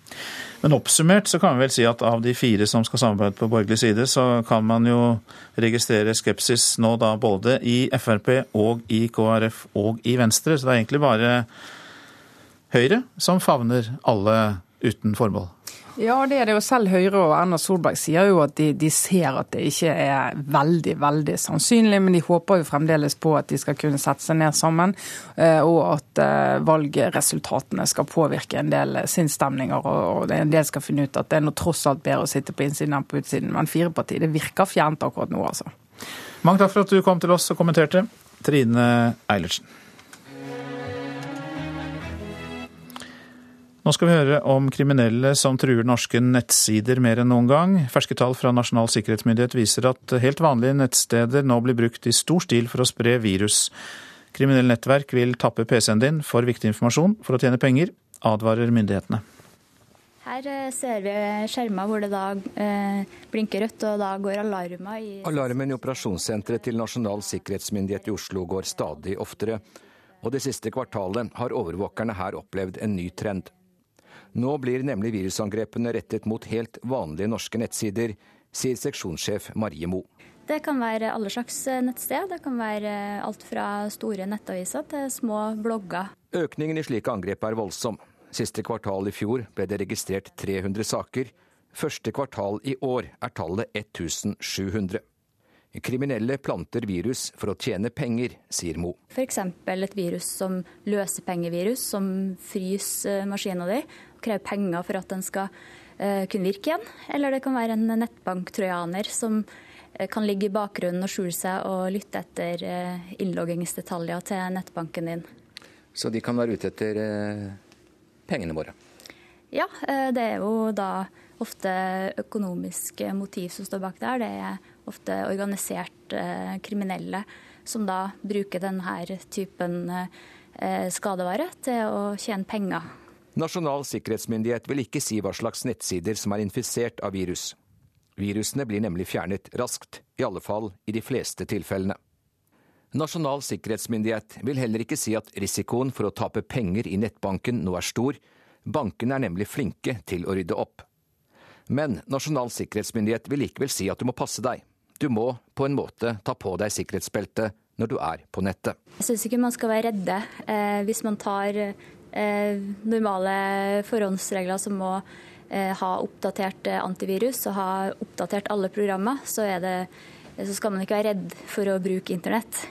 Men oppsummert så kan vi vel si at av de fire som skal samarbeide på borgerlig side, så kan man jo registrere skepsis nå da både i Frp og i KrF og i Venstre. Så det er egentlig bare Høyre, som favner alle uten formål. Ja, det er det jo. Selv Høyre og Erna Solberg sier jo at de, de, ser at det ikke er veldig veldig sannsynlig, men de håper jo fremdeles på at de skal kunne sette seg ned sammen, eh, og at eh, valgresultatene skal påvirke en del sinnsstemninger, og en del skal finne ut at det er noe tross alt bedre å sitte på innsiden enn på utsiden. Men fire partier, det virker fjernt akkurat nå, altså. Mange takk for at du kom til oss og kommenterte. Trine Eilertsen. Nå skal vi høre om kriminelle som truer norske nettsider mer enn noen gang. Ferske tall fra Nasjonal sikkerhetsmyndighet viser at helt vanlige nettsteder nå blir brukt i stor stil for å spre virus. Kriminelle nettverk vil tappe PC-en din for viktig informasjon for å tjene penger, advarer myndighetene. Her eh, ser vi skjermer hvor det da eh, blinker rødt, og da går alarmer i Alarmen i operasjonssenteret til Nasjonal sikkerhetsmyndighet i Oslo går stadig oftere. Og det siste kvartalet har overvåkerne her opplevd en ny trend. Nå blir nemlig virusangrepene rettet mot helt vanlige norske nettsider, sier seksjonssjef Marie Mo. Det kan være alle slags nettsted. Det kan være alt fra store nettaviser til små blogger. Økningen i slike angrep er voldsom. Siste kvartal i fjor ble det registrert 300 saker. Første kvartal i år er tallet 1700. Kriminelle planter virus for å tjene penger, sier Mo. F.eks. et virus som løsepengevirus, som fryser maskina di kreve penger for at den skal uh, kunne virke igjen. Eller det kan være en nettbanktrojaner som uh, kan ligge i bakgrunnen og skjule seg og lytte etter uh, innloggingsdetaljer til nettbanken din. Så de kan være ute etter pengene våre? Ja, det er jo da ofte økonomiske motiv som står bak der. Det er ofte organisert kriminelle som da bruker denne typen skadevare til å tjene penger. Nasjonal sikkerhetsmyndighet vil ikke si hva slags nettsider som er infisert av virus. Virusene blir nemlig fjernet raskt, i alle fall i de fleste tilfellene. Nasjonal sikkerhetsmyndighet vil heller ikke si at risikoen for å tape penger i nettbanken nå er stor. Bankene er nemlig flinke til å rydde opp. Men Nasjonal sikkerhetsmyndighet vil likevel si at du må passe deg. Du må på en måte ta på deg sikkerhetsbeltet når du er på nettet. Jeg syns ikke man skal være redde eh, hvis man tar normale forhåndsregler som må eh, ha oppdatert eh, antivirus og ha oppdatert alle programmer. Så, det, så skal man ikke være redd for å bruke internett.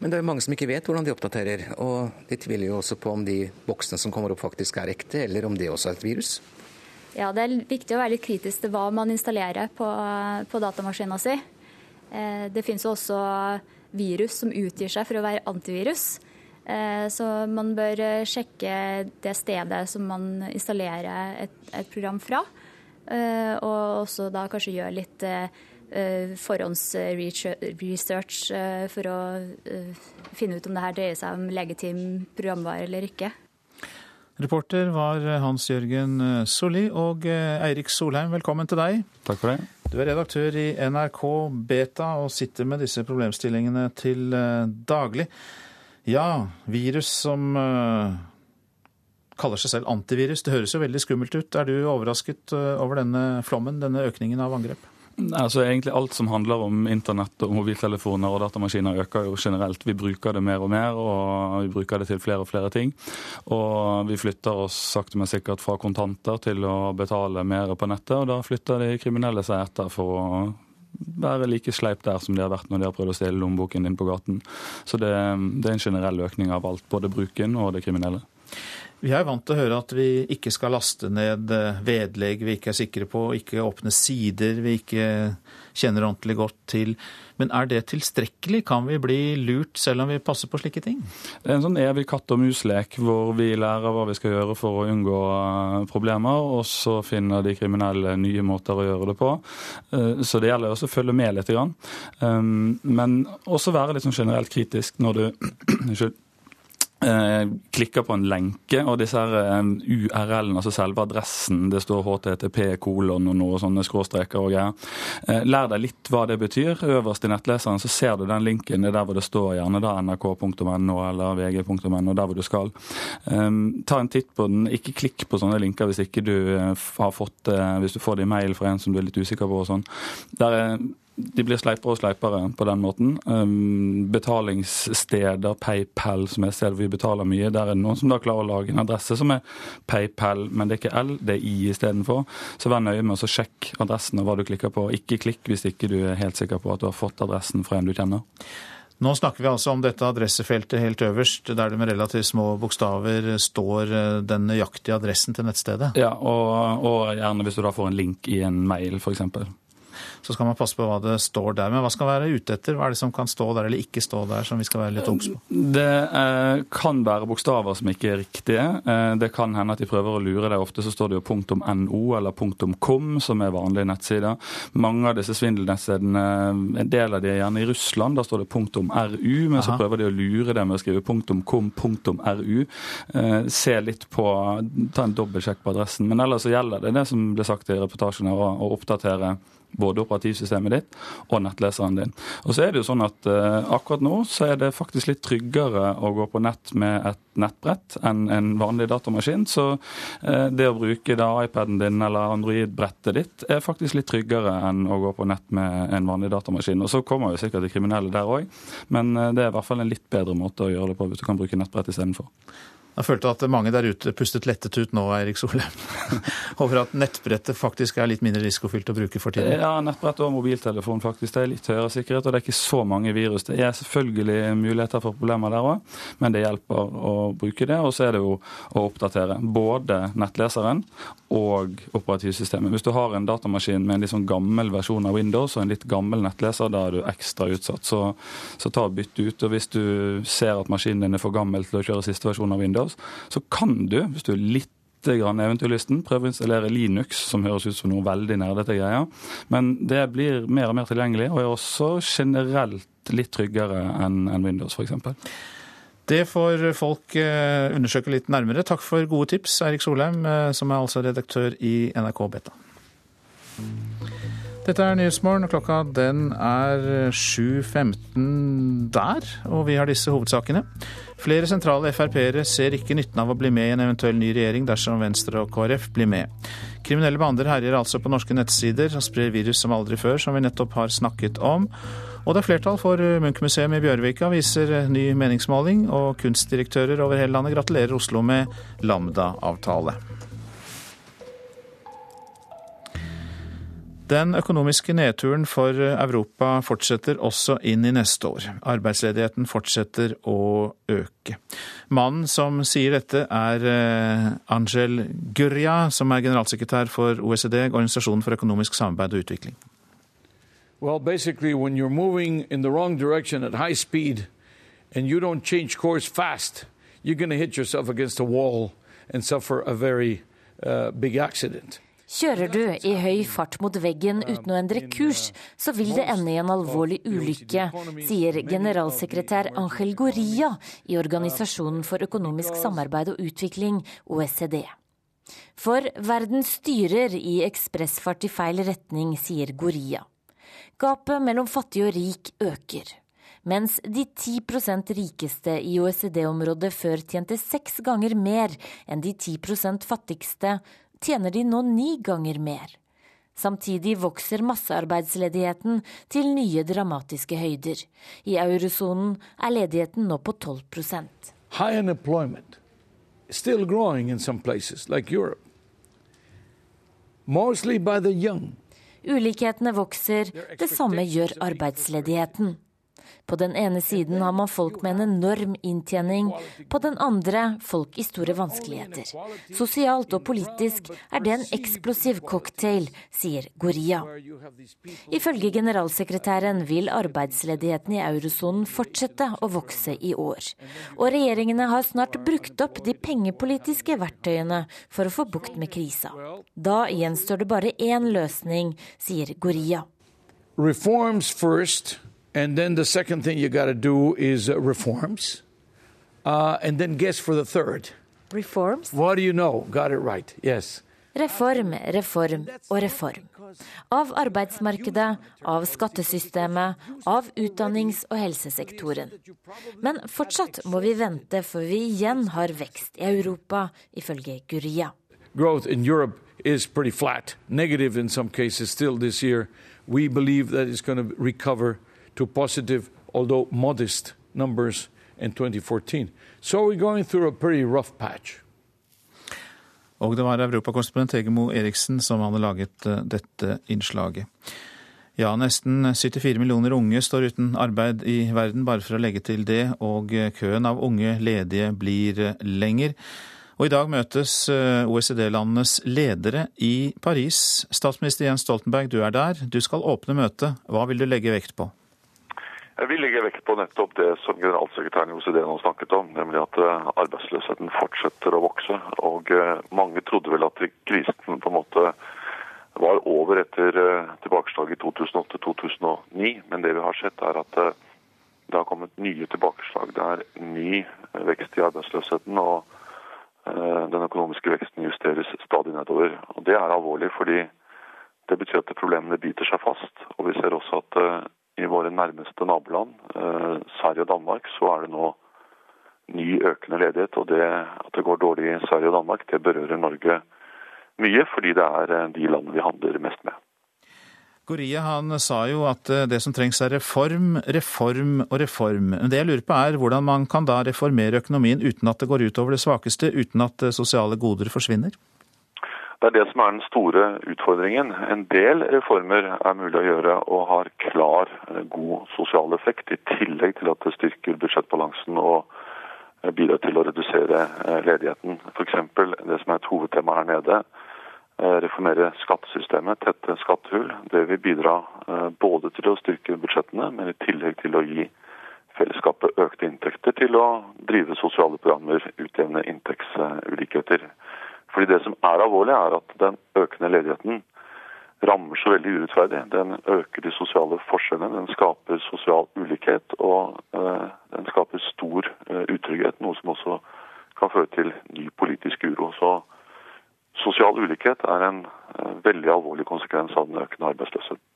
Men det er jo mange som ikke vet hvordan de oppdaterer, og de tviler jo også på om de boksene som kommer opp faktisk er ekte, eller om det også er et virus. Ja, Det er viktig å være litt kritisk til hva man installerer på, på datamaskinen sin. Eh, det finnes jo også virus som utgir seg for å være antivirus. Eh, så man bør sjekke det stedet som man installerer et, et program fra. Eh, og også da kanskje gjøre litt forhåndsresearch for å finne ut om det her dreier seg om legitim programvare eller ikke. Reporter var Hans Jørgen Solli og Eirik Solheim, velkommen til deg. Takk for det. Du er redaktør i NRK Beta og sitter med disse problemstillingene til daglig. Ja, virus som kaller seg selv antivirus, det høres jo veldig skummelt ut. Er du overrasket over denne flommen, denne økningen av angrep? Altså egentlig Alt som handler om internett og mobiltelefoner og datamaskiner øker jo generelt. Vi bruker det mer og mer, og vi bruker det til flere og flere ting. Og vi flytter oss sakte, men sikkert fra kontanter til å betale mer på nettet, og da flytter de kriminelle seg etter for å være like sleip der som de har vært når de har prøvd å stjele lommeboken din på gaten. Så det, det er en generell økning av alt, både bruken og det kriminelle. Vi er vant til å høre at vi ikke skal laste ned vedlegg vi ikke er sikre på, ikke åpne sider vi ikke kjenner ordentlig godt til. Men er det tilstrekkelig? Kan vi bli lurt selv om vi passer på slike ting? Det er en sånn evig katt og mus-lek hvor vi lærer hva vi skal gjøre for å unngå problemer, og så finner de kriminelle nye måter å gjøre det på. Så det gjelder også å følge med litt. Men også være litt sånn generelt kritisk når du klikker på en lenke, og disse her URL-ene, altså selve adressen, det står HTTP, kolon og noen sånne skråstreker og greier. Lær deg litt hva det betyr. Øverst i nettleseren så ser du den linken, det er der hvor det står gjerne da nrk.no eller vg.no, der hvor du skal. Ta en titt på den. Ikke klikk på sånne linker hvis ikke du har fått hvis du får det i mail fra en som du er litt usikker på og sånn. Der er de blir sleipere og sleipere på den måten. Um, betalingssteder, PayPal, som er stedet vi betaler mye, der er det noen som da klarer å lage en adresse som er PayPal, men det er ikke L, det er I istedenfor. Så vær nøye med å sjekke adressen og hva du klikker på. Ikke klikk hvis ikke du er helt sikker på at du har fått adressen fra en du kjenner. Nå snakker vi altså om dette adressefeltet helt øverst, der det med relativt små bokstaver står den nøyaktige adressen til nettstedet. Ja, og, og gjerne hvis du da får en link i en mail, f.eks så skal man passe på hva det står der. Men hva skal være ute etter? Hva er det som kan stå der eller ikke stå der, som vi skal være litt obs på? Det eh, kan være bokstaver som ikke er riktige. Eh, det kan hende at de prøver å lure deg. Ofte så står det jo .no eller .com, som er vanlige nettsider. Mange av disse svindelnettstedene, en del av de er gjerne i Russland. Da står det .ru, men Aha. så prøver de å lure deg med å skrive .com, .ru. Eh, se litt på Ta en dobbeltsjekk på adressen. Men ellers så gjelder det det som ble sagt i reportasjen her, å oppdatere både operativsystemet ditt og nettleseren din. Og så er det jo sånn at uh, Akkurat nå så er det faktisk litt tryggere å gå på nett med et nettbrett enn en vanlig datamaskin. Så uh, det å bruke da iPaden din eller Android-brettet ditt er faktisk litt tryggere enn å gå på nett med en vanlig datamaskin. Og Så kommer jo sikkert de kriminelle der òg, men uh, det er i hvert fall en litt bedre måte å gjøre det på hvis du kan bruke nettbrett istedenfor. Jeg følte at mange der ute pustet lettet ut nå, Eirik Solheim, over at nettbrettet faktisk er litt mindre risikofylt å bruke for tiden. Ja, nettbrett og mobiltelefon faktisk. Det er litt høyere sikkerhet, og det er ikke så mange virus. Det er selvfølgelig muligheter for problemer der òg, men det hjelper å bruke det. Og så er det jo å oppdatere både nettleseren og operativsystemet. Hvis du har en datamaskin med en litt sånn gammel versjon av Windows og en litt gammel nettleser, da er du ekstra utsatt. Så, så ta og bytt ut. Og hvis du ser at maskinen din er for gammel til å kjøre siste versjon av Windows, Windows, så kan du, hvis du er litt eventyrlysten, prøve å installere Linux, som høres ut som noe veldig nerdete greier. Men det blir mer og mer tilgjengelig, og er også generelt litt tryggere enn Windows, f.eks. Det får folk eh, undersøke litt nærmere. Takk for gode tips, Eirik Solheim, eh, som er altså redaktør i NRK Beta. Dette er Nyhetsmorgen, klokka den er 7.15 der. Og vi har disse hovedsakene. Flere sentrale Frp-ere ser ikke nytten av å bli med i en eventuell ny regjering dersom Venstre og KrF blir med. Kriminelle bander herjer altså på norske nettsider og sprer virus som aldri før, som vi nettopp har snakket om. Og det er flertall for Munch-museet i Bjørvika, viser ny meningsmåling. Og kunstdirektører over hele landet gratulerer Oslo med Lambda-avtale. Den økonomiske nedturen for Europa fortsetter også inn i neste år. Arbeidsledigheten fortsetter å øke. Mannen som sier dette, er Angel Gurria, som er generalsekretær for OECD, Organisasjonen for økonomisk samarbeid og utvikling. Well, basically, when you're moving in the wrong direction at high speed and you don't change course fast, you're going to hit yourself against a wall and suffer a very uh, big accident. Kjører du i høy fart mot veggen uten å endre kurs, så vil det ende i en alvorlig ulykke, sier generalsekretær Angel Goria i Organisasjonen for økonomisk samarbeid og utvikling, OECD. For verden styrer i ekspressfart i feil retning, sier Goria. Gapet mellom fattig og rik øker. Mens de 10% rikeste i OECD-området før tjente seks ganger mer enn de 10% fattigste, tjener de nå ni ganger mer. Samtidig vokser massearbeidsledigheten til nye dramatiske høyder. I eurosonen er ledigheten nå på 12% High unemployment, still growing in some places, like Europe. Mostly by the young. Ulikhetene vokser, det samme gjør arbeidsledigheten. På den ene siden har man folk med en enorm inntjening, på den andre folk i store vanskeligheter. Sosialt og politisk er det en eksplosiv cocktail, sier Goria. Ifølge generalsekretæren vil arbeidsledigheten i eurosonen fortsette å vokse i år. Og regjeringene har snart brukt opp de pengepolitiske verktøyene for å få bukt med krisa. Da gjenstår det bare én løsning, sier Goria. Reforms first. And then the second thing you got to do is uh, reforms. Uh, and then guess for the third. Reforms? What do you know? Got it right. Yes. Reform, reform og reform. Av arbeidsmarkedet, av skattesystemet, av utdannings- og helsesektoren. Men fortsatt må vi vente for vi igjen har vekst i Europa, ifølge Guria. Growth in Europe is pretty flat, negative in some cases still this year. We believe that it's going to recover to positive, although modest, numbers in 2014. So we're going through a pretty rough patch. Og det var europakorrespondent Hegemo Eriksen som hadde laget eh, dette innslaget. Ja, nesten 74 millioner unge står uten arbeid i verden, bare for å legge til det, og eh, køen av unge ledige blir eh, lenger. Og i dag møtes OECD-landenes ledere i Paris. Statsminister Jens Stoltenberg, du er der. Du skal åpne møtet. Hva vil du legge vekt på? Jeg vil legge vekt på nettopp det som generalsekretæren i OECD nå snakket om, nemlig at eh, arbeidsløsheten fortsetter å vokse. Og eh, mange trodde vel at krisen på en måte var over etter eh, tilbakeslaget i 2008-2009. Men det vi har sett, er at det har kommet nye tilbakeslag. Det er ny vekst i arbeidsløsheten, og den økonomiske veksten justeres stadig nedover. Og Det er alvorlig, fordi det betyr at problemene biter seg fast. Og vi ser også at i våre nærmeste naboland, eh, Sverige og Danmark, så er det nå ny økende ledighet. Og det at det går dårlig i Sverige og Danmark, det berører Norge mye, fordi det er eh, de landene vi handler mest med. Gorie han sa jo at eh, det som trengs er reform, reform og reform. Det jeg lurer på er hvordan man kan da reformere økonomien uten at det går utover det svakeste, uten at sosiale goder forsvinner? Det er det som er den store utfordringen. En del reformer er mulig å gjøre og har klar eh, god sosial effekt, i tillegg til at det styrker budsjettbalansen og eh, bidrar til å redusere eh, ledigheten. F.eks. det som er et hovedtema her nede. Reformere skattesystemet, tette skattehull. Det vil bidra både til å styrke budsjettene, men i tillegg til å gi fellesskapet økte inntekter til å drive sosiale programmer, utjevne inntektsulikheter. Fordi Det som er alvorlig, er at den økende ledigheten rammer så veldig urettferdig. Den øker de sosiale forskjellene, den skaper sosial ulikhet og uh, den skaper stor uh, utrygghet. Noe som også kan føre til ny politisk uro. Så Sosial ulikhet er en uh, veldig alvorlig konsekvens av den økende arbeidsløsheten.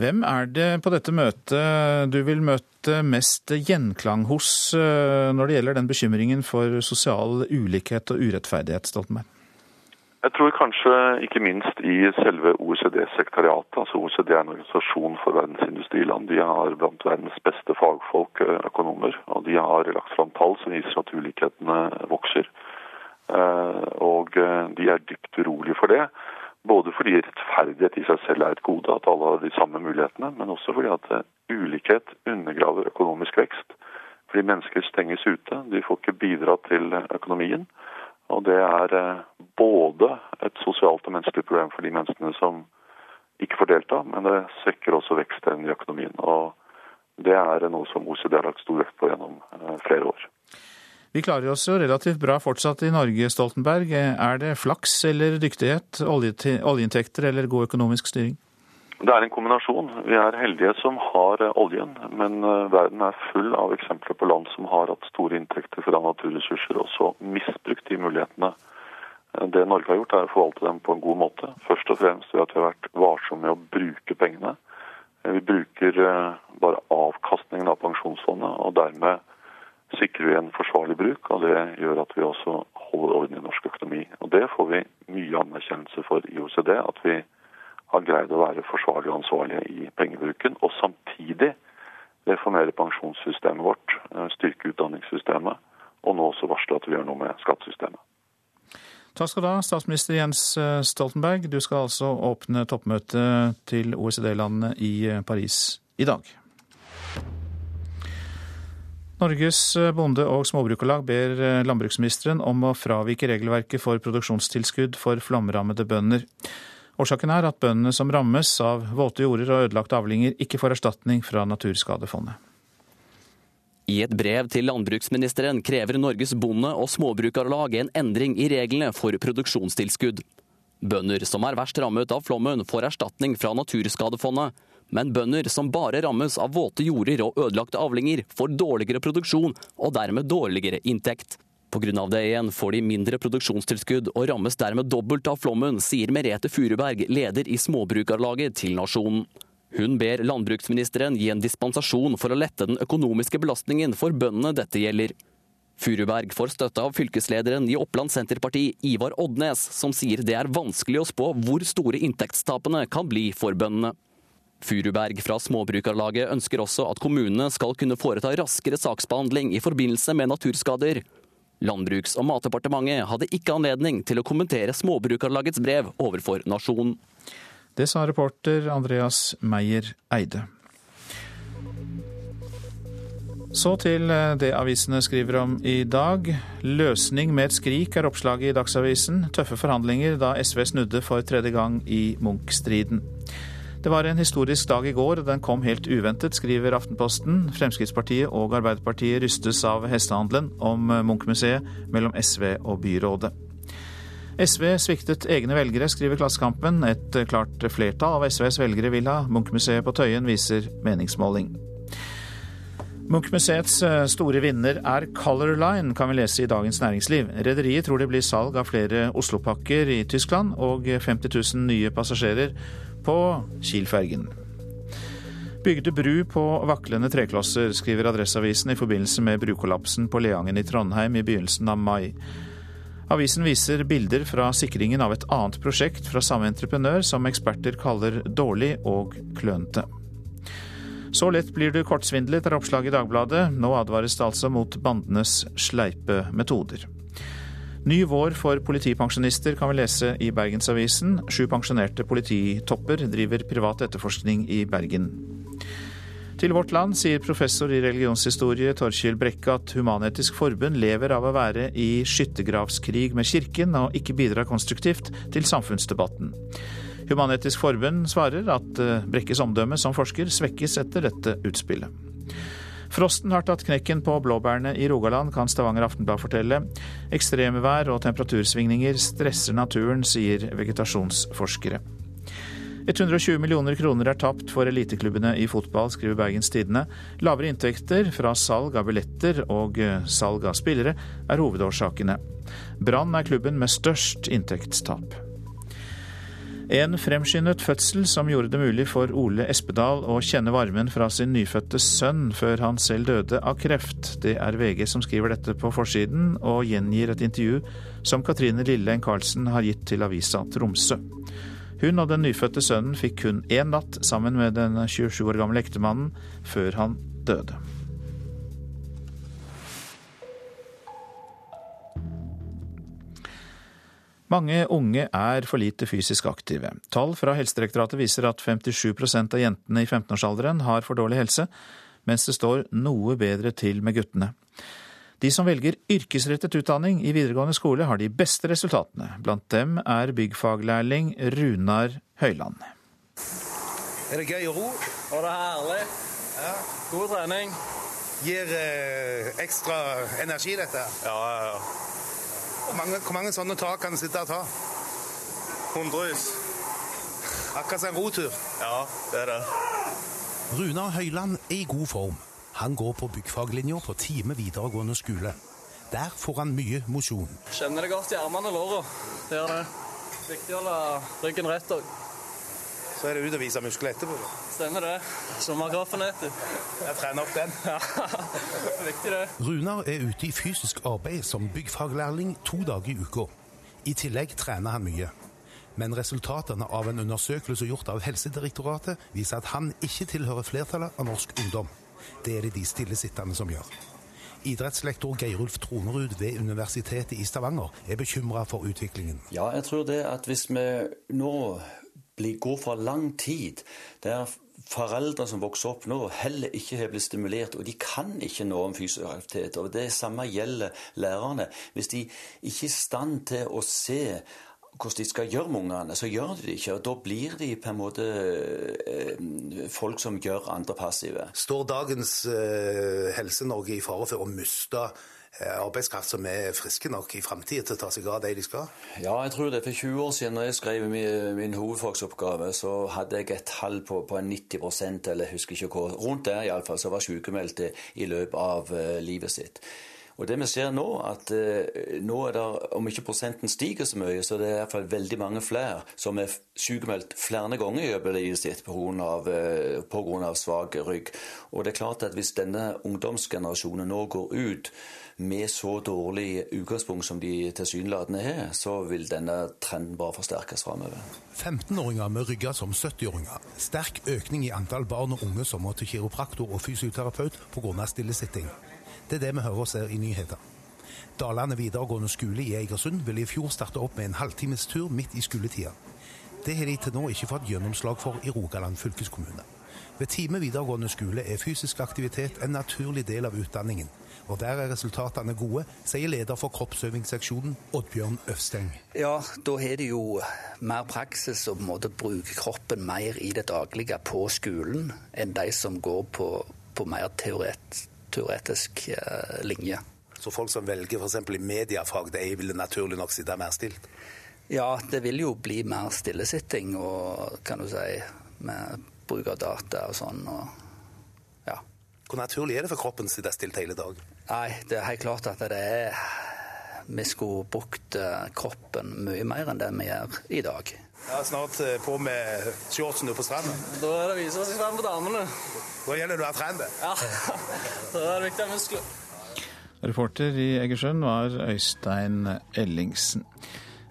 Hvem er det på dette møtet du vil møte mest gjenklang hos eh, når det gjelder den bekymringen for sosial ulikhet og urettferdighet, Stoltenberg? Jeg tror kanskje ikke minst i selve OECD-sekretariatet. altså OECD er en organisasjon for verdens industriland. De har blant verdens beste fagfolk, eh, økonomer, og de har lagt fram tall som viser at ulikhetene vokser. Eh, og de er dypt urolige for det. Både fordi rettferdighet i seg selv er et gode, at alle har de samme mulighetene, men også fordi at eh, ulikhet undergraver økonomisk vekst. Fordi mennesker stenges ute. De får ikke bidra til økonomien. Og det er eh, både et sosialt og menneskelig problem for de menneskene som ikke får delta, men det svekker også vekstevnen i økonomien. Og det er noe som OECD har lagt stor vekt på gjennom eh, flere år. Vi klarer oss jo relativt bra fortsatt i Norge, Stoltenberg. Er det flaks eller dyktighet, oljeinntekter eller god økonomisk styring? Det er en kombinasjon. Vi er heldige som har eh, oljen, men eh, verden er full av eksempler på land som har hatt store inntekter fra naturressurser, og så misbrukt de mulighetene. Eh, det Norge har gjort, er å forvalte dem på en god måte. Først og fremst ved at vi har vært varsomme med å bruke pengene. Vi bruker bare avkastningen av pensjonsfondet, og dermed sikrer vi en forsvarlig bruk, og det gjør at vi også holder orden i norsk økonomi. Og Det får vi mye anerkjennelse for i OECD, at vi har greid å være forsvarlige og ansvarlige i pengebruken, og samtidig reformere pensjonssystemet vårt, eh, styrke utdanningssystemet, og nå også varsle at vi gjør noe med skattesystemet. Takk skal du ha, statsminister Jens eh, Stoltenberg. Du skal altså åpne toppmøtet til OECD-landene i eh, Paris i dag. Norges bonde- og småbrukarlag ber eh, landbruksministeren om å fravike regelverket for produksjonstilskudd for flomrammede bønder. Årsaken er at bøndene som rammes av våte jorder og ødelagte avlinger, ikke får erstatning fra Naturskadefondet. I et brev til landbruksministeren krever Norges bonde- og småbrukarlag en endring i reglene for produksjonstilskudd. Bønder som er verst rammet av flommen, får erstatning fra Naturskadefondet men bønder som bare rammes av våte jorder og ødelagte avlinger, får dårligere produksjon og dermed dårligere inntekt. Pga. det igjen får de mindre produksjonstilskudd og rammes dermed dobbelt av flommen, sier Merete Furuberg, leder i Småbrukarlaget til Nasjonen. Hun ber landbruksministeren gi en dispensasjon for å lette den økonomiske belastningen for bøndene dette gjelder. Furuberg får støtte av fylkeslederen i Oppland Senterparti, Ivar Odnes, som sier det er vanskelig å spå hvor store inntektstapene kan bli for bøndene. Furuberg fra Småbrukarlaget ønsker også at kommunene skal kunne foreta raskere saksbehandling i forbindelse med naturskader. Landbruks- og matdepartementet hadde ikke anledning til å kommentere Småbrukarlagets brev overfor Nasjonen. Det sa reporter Andreas Meyer Eide. Så til eh, det avisene skriver om i dag. Løsning med et skrik er oppslaget i Dagsavisen. Tøffe forhandlinger da SV snudde for tredje gang i Munch-striden. Det var en historisk dag i går, og den kom helt uventet, skriver Aftenposten. Fremskrittspartiet og Arbeiderpartiet rystes av hestehandelen om Munch-museet mellom SV og byrådet. SV sviktet egne velgere, skriver Klassekampen. Et klart flertall av SVs velgere vil ha Munch-museet på Tøyen, viser meningsmåling. Munch-museets eh, store vinner er Color Line, kan vi lese i Dagens Næringsliv. Rederiet tror det blir salg av flere Oslopakker i Tyskland og 50 000 nye passasjerer på Kiel-fergen. Bygde bru på vaklende treklosser, skriver Adresseavisen i forbindelse med brukollapsen på Leangen i Trondheim i begynnelsen av mai. Avisen viser bilder fra sikringen av et annet prosjekt fra samme entreprenør, som eksperter kaller dårlig og klønete. Så lett blir du kortsvindlet, er oppslaget i Dagbladet. Nå advares det altså mot bandenes sleipe metoder. Ny vår for politipensjonister kan vi lese i Bergensavisen. Sju pensjonerte polititopper driver privat etterforskning i Bergen. Til Vårt Land sier professor i religionshistorie Torkil Brekke at Human-Etisk Forbund lever av å være i skyttergravskrig med kirken og ikke bidrar konstruktivt til samfunnsdebatten. Human-Etisk Forbund svarer at eh, Brekkes omdømme som forsker svekkes etter dette utspillet. Frosten har tatt knekken på blåbærene i Rogaland, kan Stavanger Aftenblad fortelle. Ekstremvær og temperatursvingninger stresser naturen, sier vegetasjonsforskere. 120 millioner kroner er tapt for eliteklubbene i fotball, skriver Bergens Tidende. Lavere inntekter fra salg av billetter og eh, salg av spillere er hovedårsakene. Brann er klubben med størst inntektstap. En fremskyndet fødsel som gjorde det mulig for Ole Espedal å kjenne varmen fra sin nyfødte sønn før han selv døde av kreft. Det er VG som skriver dette på forsiden, og gjengir et intervju som Katrine Lilleheng Karlsen har gitt til avisa Tromsø. Hun og den nyfødte sønnen fikk kun én natt sammen med den 27 år gamle ektemannen før han døde. Mange unge er for lite fysisk aktive. Tall fra Helsedirektoratet viser at 57% av jentene i 15-årsalderen har for dårlig helse, mens det står noe bedre til med guttene. De som velger yrkesrettet utdanning i videregående skole, har de beste resultatene. Blant dem er byggfaglærling Runar Høyland. Er det gøy å ro? Og det er herlig. Ja. God trening. Gir eh, ekstra energi, dette? Ja, ja, ja. Hvor mange, hvor mange sånne tak kan du sitte og ta? Hundrevis. Akkurat som en rotur? Ja, det er det. Runar Høyland er i god form. Han går på byggfaglinja på Time videregående skole. Der får han mye mosjon. Kjenner det godt i armene og låra. Det gjør det. Viktig å holde ryggen rett òg. Så er det ut og vise muskler etterpå. da. Stemmer det. Sommerkraffen etter. Jeg trener opp den. Ja, Viktig det. Runar er ute i fysisk arbeid som byggfaglærling to dager i uka. I tillegg trener han mye. Men resultatene av en undersøkelse gjort av Helsedirektoratet viser at han ikke tilhører flertallet av norsk ungdom. Det er det de stillesittende som gjør. Idrettslektor Geirulf Tronerud ved Universitetet i Stavanger er bekymra for utviklingen. Ja, jeg tror det at hvis vi nå går for lang tid der foreldre som vokser opp nå, heller ikke har blitt stimulert, og de kan ikke noe om fysisk aktivitet. Og det samme gjelder lærerne. Hvis de ikke er i stand til å se hvordan de skal gjøre med ungene, så gjør de det ikke. Og da blir de på en måte eh, folk som gjør andre passive. Står dagens eh, Helse-Norge i fare for å miste arbeidskraft som er friske nok i framtida til å ta seg av det de skal? Ja, jeg tror det. For 20 år siden når jeg skrev min, min hovedfagsoppgave, så hadde jeg et tall på, på 90% eller jeg husker ikke hvor, rundt der iallfall, som var sykemeldte i løpet av uh, livet sitt. Og det vi ser nå, at uh, nå er det, om ikke prosenten stiger så mye, så det er i hvert fall veldig mange flere som er sykemeldt flere ganger i løpet av livet sitt pga. Uh, svak rygg. Og det er klart at hvis denne ungdomsgenerasjonen nå går ut med så dårlig utgangspunkt som de tilsynelatende har, så vil denne trenden bare forsterkes framover. 15-åringer med rygger som 70-åringer. Sterk økning i antall barn og unge som må til kiropraktor og fysioterapeut pga. stillesitting. Det er det vi hører og ser i nyheter. Dalane videregående skole i Egersund ville i fjor starte opp med en halvtimes tur midt i skoletida. Det har de til nå ikke fått gjennomslag for i Rogaland fylkeskommune. Ved Time videregående skole er fysisk aktivitet en naturlig del av utdanningen. Og der er resultatene gode, sier leder for kroppsøvingsseksjonen, Oddbjørn Øvsteng. Ja, da har de jo mer praksis og på en måte bruker kroppen mer i det daglige på skolen enn de som går på, på mer teoret, teoretisk eh, linje. Så folk som velger f.eks. i mediefag, de vil naturlig nok sitte mer stilt? Ja, det vil jo bli mer stillesitting og kan du si med bruk av data og sånn. Og ja. Hvor naturlig er det for kroppen å sitte stilt hele dagen? Nei, det er helt klart at det er Vi skulle brukt eh, kroppen mye mer enn det vi gjør i dag. Jeg er Snart eh, på med shortsen på stranda. Da er det vi som skal være med damene. Da gjelder det å være trent. Ja, da er det viktig å ha muskler. Reporter i Egersund var Øystein Ellingsen.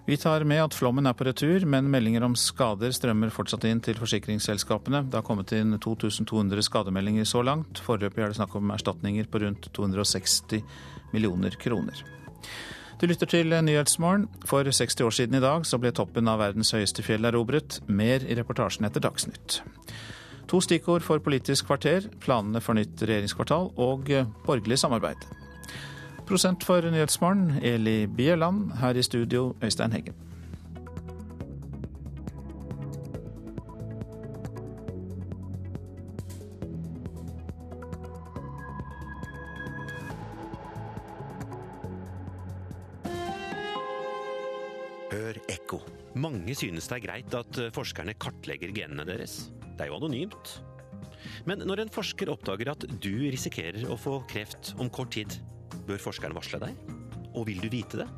Vi tar med at flommen er på retur, men meldinger om skader strømmer fortsatt inn til forsikringsselskapene. Det har kommet inn 2200 skademeldinger så langt. Foreløpig er det snakk om erstatninger på rundt 260 millioner kroner. Du lytter til Nyhetsmorgen. For 60 år siden i dag så ble toppen av verdens høyeste fjell erobret. Mer i reportasjen etter Dagsnytt. To stikkord for Politisk kvarter, planene for nytt regjeringskvartal og borgerlig samarbeid. Prosent for Nyhetsmorgen, Eli Bieland. Her i studio, Øystein Heggen. Mange synes det er greit at forskerne kartlegger genene deres. Det er jo anonymt. Men når en forsker oppdager at du risikerer å få kreft om kort tid, bør forskeren varsle deg? Og vil du vite det?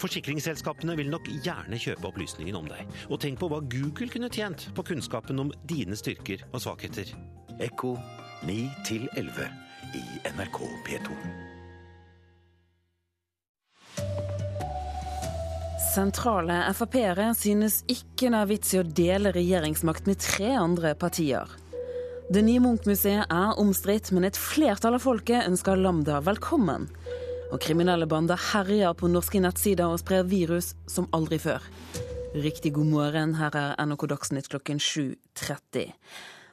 Forsikringsselskapene vil nok gjerne kjøpe opplysningene om deg. Og tenk på hva Google kunne tjent på kunnskapen om dine styrker og svakheter. Ekko 9 11 i NRK P2. Sentrale Frp-ere synes ikke det er vits i å dele regjeringsmakt med tre andre partier. Det nye Munch-museet er omstridt, men et flertall av folket ønsker Lambda velkommen. Og kriminelle bander herjer på norske nettsider og sprer virus som aldri før. Riktig god morgen, her er NRK Dagsnytt klokken 7.30.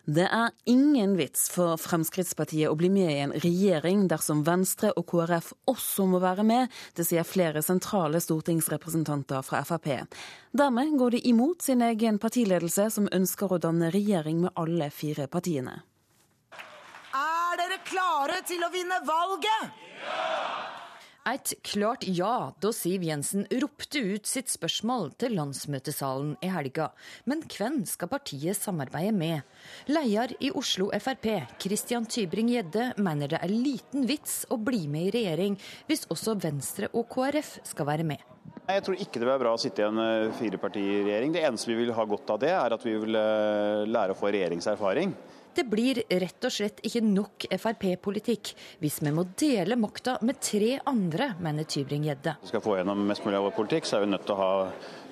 Det er ingen vits for Fremskrittspartiet å bli med i en regjering dersom Venstre og KrF også må være med. Det sier flere sentrale stortingsrepresentanter fra Frp. Dermed går de imot sin egen partiledelse, som ønsker å danne regjering med alle fire partiene. Er dere klare til å vinne valget? Ja! Et klart ja da Siv Jensen ropte ut sitt spørsmål til landsmøtesalen i helga. Men hvem skal partiet samarbeide med? Leder i Oslo Frp, Christian Tybring-Gjedde, mener det er liten vits å bli med i regjering hvis også Venstre og KrF skal være med. Jeg tror ikke det vil være bra å sitte i en eh, firepartiregjering. Det eneste vi vil ha godt av det, er at vi vil eh, lære å få regjeringserfaring. Det blir rett og slett ikke nok Frp-politikk hvis vi må dele makta med tre andre, mener Tybring-Gjedde. Skal vi få gjennom mest mulig av vår politikk, så er vi nødt til å ha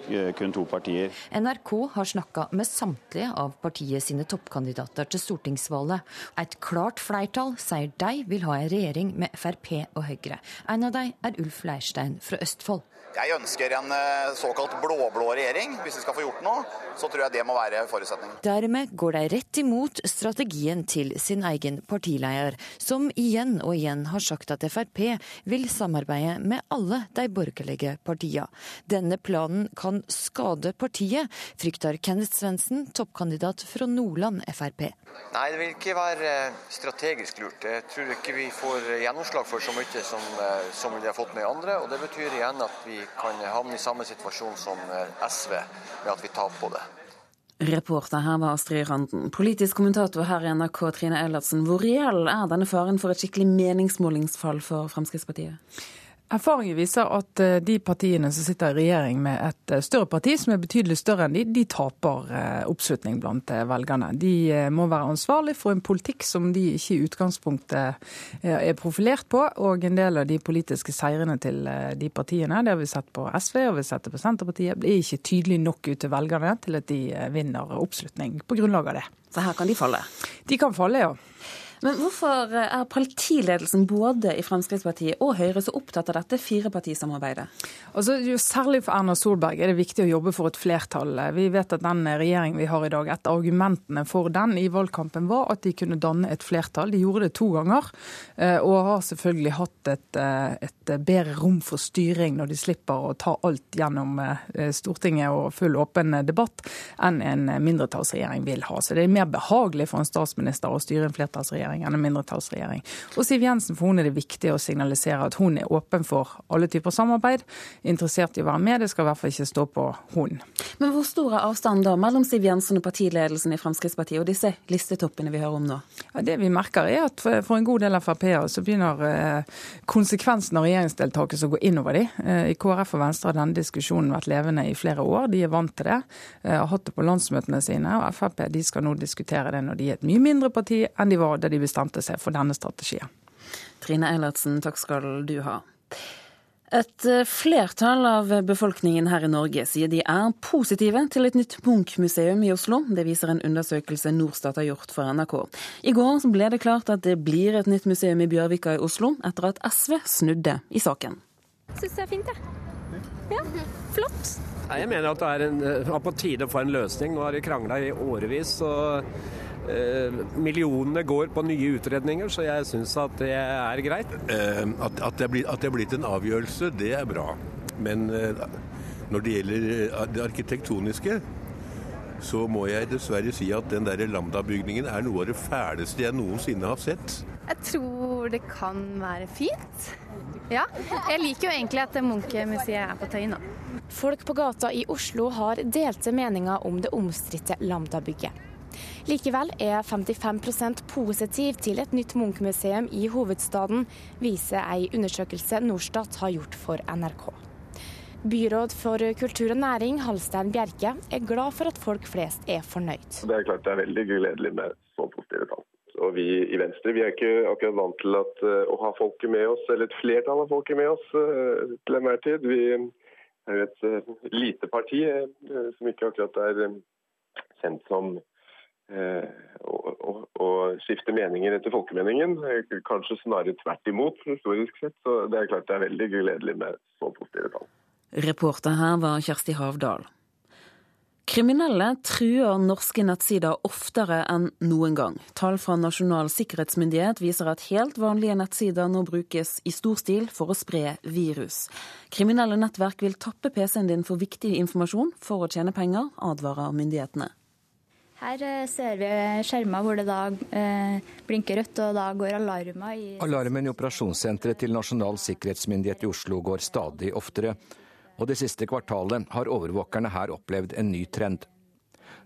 eh, kun to partier. NRK har snakka med samtlige av partiet sine toppkandidater til stortingsvalget. Et klart flertall sier de vil ha en regjering med Frp og Høyre. En av dem er Ulf Leirstein fra Østfold. Jeg ønsker en eh, såkalt blå-blå regjering. Hvis vi skal få gjort noe, så tror jeg det må være forutsetningen. Dermed går de rett imot strategien til sin egen partileder, som igjen og igjen har sagt at Frp vil samarbeide med alle de borgerlige partiene. Denne planen kan skade partiet, frykter Kenneth Svendsen, toppkandidat fra Nordland Frp. Nei, det vil ikke være eh, strategisk lurt. Jeg tror ikke vi får gjennomslag for så mye som, eh, som vi har fått med andre. og Det betyr igjen at vi kan havne i samme situasjon som eh, SV, med at vi taper på det. Reporter her var Astrid Randen. Politisk kommentator her i NRK, Trine Eilertsen. Hvor reell er denne faren for et skikkelig meningsmålingsfall for Fremskrittspartiet? Erfaringen viser at eh, de partiene som sitter i regjering med et eh, større parti, som er betydelig større enn de, de taper eh, oppslutning blant velgerne. De må være ansvarlig for en politikk som de ikke i utgangspunktet er profilert på. Og en del av de politiske seirene til de partiene, det har vi sett på SV og vi har sett det på Senterpartiet, blir ikke tydelig nok ut til velgerne til at de vinner oppslutning på grunnlag av det. Så her kan de falle? De kan falle, ja. Men hvorfor er partiledelsen både i Fremskrittspartiet og Høyre så opptatt av dette firepartisamarbeidet? Altså, jo særlig for Erna Solberg er det viktig å jobbe for et flertall. Vi vet at den regjeringen vi har i dag, et av argumentene for den i valgkampen var at de kunne danne et flertall. De gjorde det to ganger, eh, og har selvfølgelig hatt et, eh, et bedre rom for styring når de slipper å ta alt gjennom eh, Stortinget og full åpen debatt, enn en mindretallsregjering vil ha. Så det er mer behagelig for en statsminister å styre en flertallsregjering regjering enn en mindretallsregjering. Og Siv Jensen, for hun er det viktig å signalisere at hun er åpen for alle typer samarbeid. Interessert i å være med, det skal i hvert fall ikke stå på hun. Men hvor stor er avstanden da mellom Siv Jensen og partiledelsen i Fremskrittspartiet og disse listetoppene vi hører om nå? Ja, det vi merker er at for en god del av Frp-ere så begynner eh, konsekvensen av regjeringsdeltakelse å gå innover de. Eh, I KrF og Venstre har denne diskusjonen vært levende i flere år. De er vant til det. Eh, har hatt det på landsmøtene sine. og Frp de skal nå diskutere det når de er et mye mindre parti enn de var da de bestemte seg for denne strategien. Trine Eilertsen, takk skal du ha. Et eh, flertall av befolkningen her i Norge sier de er positive til et nytt Munch-museum i Oslo. Det viser en undersøkelse Norstat har gjort for NRK. I går ble det klart at det blir et nytt museum i Bjørvika i Oslo, etter at SV snudde i saken. Syns det er fint, jeg. Ja, flott. Jeg mener at det er, en, er på tide å få en løsning. Nå har de krangla i årevis. og Eh, millionene går på nye utredninger, så jeg syns at det er greit. Eh, at, at, det er blitt en avgjørelse, det er bra. Men eh, når det gjelder det arkitektoniske, så må jeg dessverre si at den der Lambda-bygningen er noe av det fæleste jeg noensinne har sett. Jeg tror det kan være fint. Ja. Jeg liker jo egentlig at Munch-museet er på Tøyen. Folk på gata i Oslo har delte meninger om det omstridte Lambda-bygget. Likevel er 55% positiv til et nytt Munch-museum i hovedstaden, viser ei undersøkelse Norstat har gjort for NRK. Byråd for kultur og næring, Halstein Bjerke, er glad for at folk flest er fornøyd. Det er klart det er veldig gledelig med så positive tall. Og Vi i Venstre vi er ikke akkurat vant til at, å ha folket med oss, eller et flertall av folket med oss til enhver tid. Vi er jo et lite parti som ikke akkurat er kjent som å skifte meninger etter folkemeningen. Kanskje snarere tvert imot, historisk sett. Så det er klart det er veldig gledelig med så positive tall. Reporter her var Kjersti Havdal. Kriminelle truer norske nettsider oftere enn noen gang. Tall fra Nasjonal sikkerhetsmyndighet viser at helt vanlige nettsider nå brukes i stor stil for å spre virus. Kriminelle nettverk vil tappe PC-en din for viktig informasjon for å tjene penger, advarer myndighetene. Her eh, ser vi skjermer hvor det da eh, blinker rødt, og da går alarmer i Alarmen i operasjonssenteret til Nasjonal sikkerhetsmyndighet i Oslo går stadig oftere og det siste kvartalet har overvåkerne her opplevd en ny trend.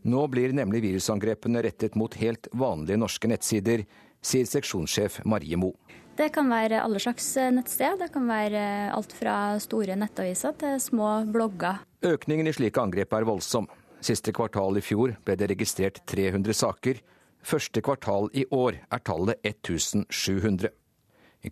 Nå blir nemlig virusangrepene rettet mot helt vanlige norske nettsider, sier seksjonssjef Marie Mo. Det kan være alle slags eh, nettsted. Det kan være alt fra store nettaviser til små blogger. Økningen i slike angrep er voldsom. Siste kvartal i fjor ble det registrert 300 saker. Første kvartal i år er tallet 1700.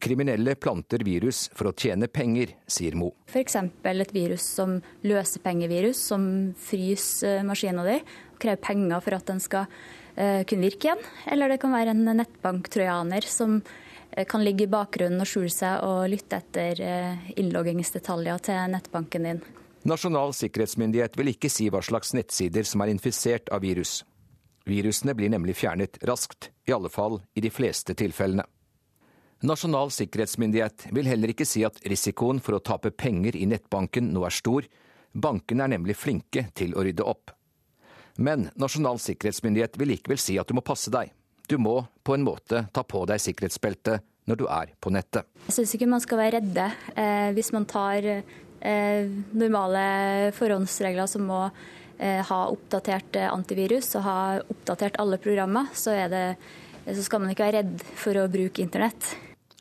Kriminelle planter virus for å tjene penger, sier Mo. F.eks. et virus som løsepengevirus, som fryser maskina di og krever penger for at den skal uh, kunne virke igjen. Eller det kan være en nettbanktrojaner som uh, kan ligge i bakgrunnen og skjule seg og lytte etter innloggingsdetaljer til nettbanken din. Nasjonal sikkerhetsmyndighet vil ikke si hva slags nettsider som er infisert av virus. Virusene blir nemlig fjernet raskt, i alle fall i de fleste tilfellene. Nasjonal sikkerhetsmyndighet vil heller ikke si at risikoen for å tape penger i nettbanken nå er stor. Bankene er nemlig flinke til å rydde opp. Men Nasjonal sikkerhetsmyndighet vil likevel si at du må passe deg. Du må på en måte ta på deg sikkerhetsbeltet når du er på nettet. Jeg syns ikke man skal være redde eh, hvis man tar normale forhåndsregler som må eh, ha oppdatert eh, antivirus og ha oppdatert alle programmer. Så, det, så skal man ikke være redd for å bruke internett.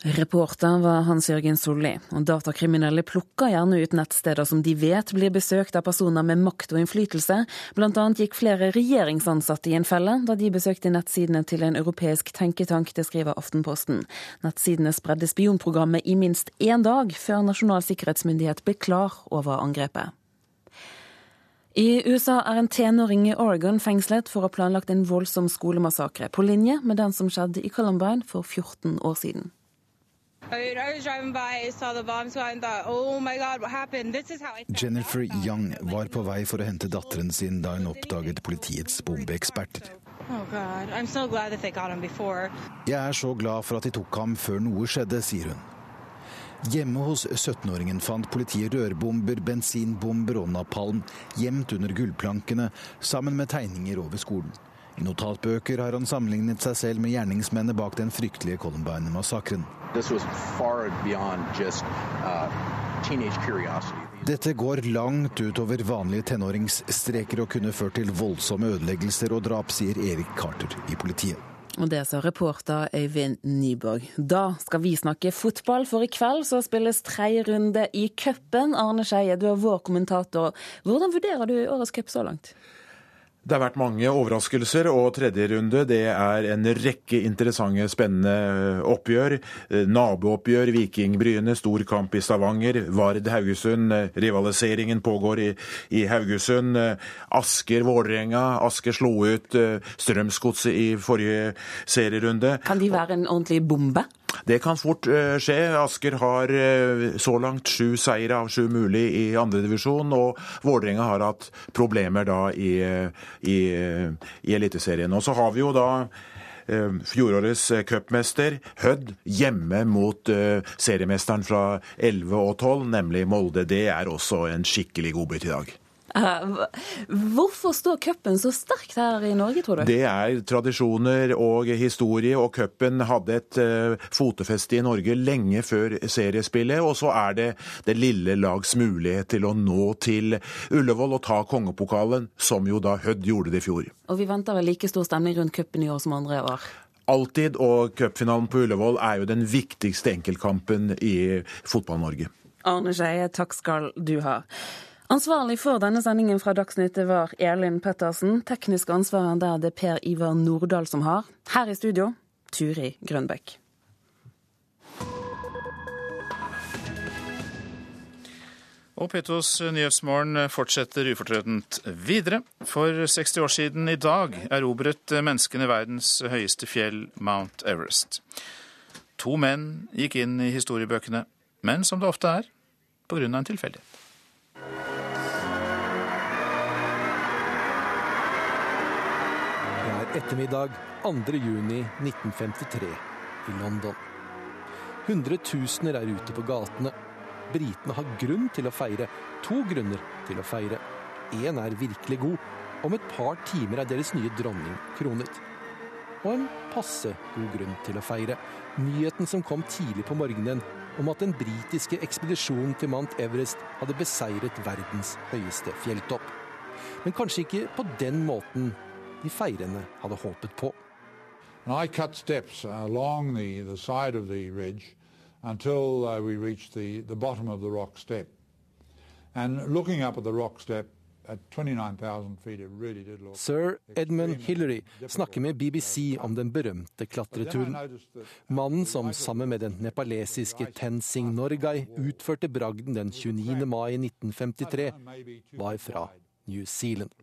Reporter var Hans Jørgen Solli. Og datakriminelle plukker gjerne ut nettsteder som de vet blir besøkt av personer med makt og innflytelse. Blant annet gikk flere regjeringsansatte i en felle da de besøkte nettsidene til en europeisk tenketank, det skriver Aftenposten. Nettsidene spredde spionprogrammet i minst én dag før Nasjonal sikkerhetsmyndighet ble klar over angrepet. I USA er en tenåring i Oregon fengslet for å ha planlagt en voldsom skolemassakre, på linje med den som skjedde i Columbine for 14 år siden. Oh Jennifer Young var på vei for å hente datteren sin da hun oppdaget politiets bombeeksperter. Oh Jeg er så glad for at de tok ham før noe skjedde, sier hun. Hjemme hos 17-åringen fant politiet rørbomber, bensinbomber og napalm gjemt under gulvplankene, sammen med tegninger over skolen. I notatbøker har han sammenlignet seg selv med gjerningsmennene bak den fryktelige Columbine-massakren. Uh, Dette går langt utover vanlige tenåringsstreker og kunne ført til voldsomme ødeleggelser og drap, sier Erik Carter i politiet. Og det sa reporter Øyvind Nyborg. Da skal vi snakke fotball, for i kveld så spilles tredje runde i cupen. Arne Skeie, du er vår kommentator. Hvordan vurderer du årets cup så langt? Det har vært mange overraskelser, og tredje runde det er en rekke interessante, spennende eh, oppgjør. Eh, nabooppgjør, Viking-Bryne, stor kamp i Stavanger. Vard-Haugesund, eh, rivaliseringen pågår i, i Haugesund. Asker-Vålerenga. Asker slo ut Strømsgodset i forrige serierunde. Kan de være en ordentlig bombe? Det kan fort uh, skje. Asker har uh, så langt sju seire av sju mulig i andredivisjon, og Vålerenga har hatt problemer da i, i, i Eliteserien. Og så har vi jo da uh, fjorårets cupmester, Hødd, hjemme mot seriemesteren fra 11 og 12, nemlig Molde. Det er også en skikkelig godbit i dag. Eh, hvorfor står cupen så sterkt her i Norge, tror du? Det er tradisjoner og historie, og cupen hadde et uh, fotefeste i Norge lenge før seriespillet. Og så er det det lille lags mulighet til å nå til Ullevål og ta kongepokalen, som jo da Hødd gjorde det i fjor. Og vi venter vel like stor stemning rundt cupen i år som andre år? Alltid, og cupfinalen på Ullevål er jo den viktigste enkeltkampen i Fotball-Norge. Arne Skeie, takk skal du ha. Ansvarlig for denne sendingen fra Dagsnytt var Elin Pettersen. Teknisk ansvarer der det er Per Ivar Nordahl som har. Her i studio, Turi Grønbekk. Og Petos Nyhetsmorgen fortsetter ufortrødent videre. For 60 år siden i dag erobret menneskene verdens høyeste fjell, Mount Everest. To menn gikk inn i historiebøkene, men som det ofte er, på grunn av en tilfeldighet. Ettermiddag 2. juni 1953 i London. Hundretusener er ute på gatene britene har grunn til å feire. To grunner til å feire. Én er virkelig god. Om et par timer er deres nye dronning kronet. Og en passe god grunn til å feire. Nyheten som kom tidlig på morgenen om at den britiske ekspedisjonen til Mount Everest hadde beseiret verdens høyeste fjelltopp. Men kanskje ikke på den måten de feirende hadde håpet på. I cut steps along the, the side of the ridge until uh, we reached the, the bottom of the rock step. And looking up at the rock step at 29,000 feet, it really did look Sir Edmund Hillary snakker med BBC om den berømte klatreturen. Mannen som sammen med den nepalesiske Tenzing Norgay utførte bragden den 29. mai 1953, var fra New Zealand.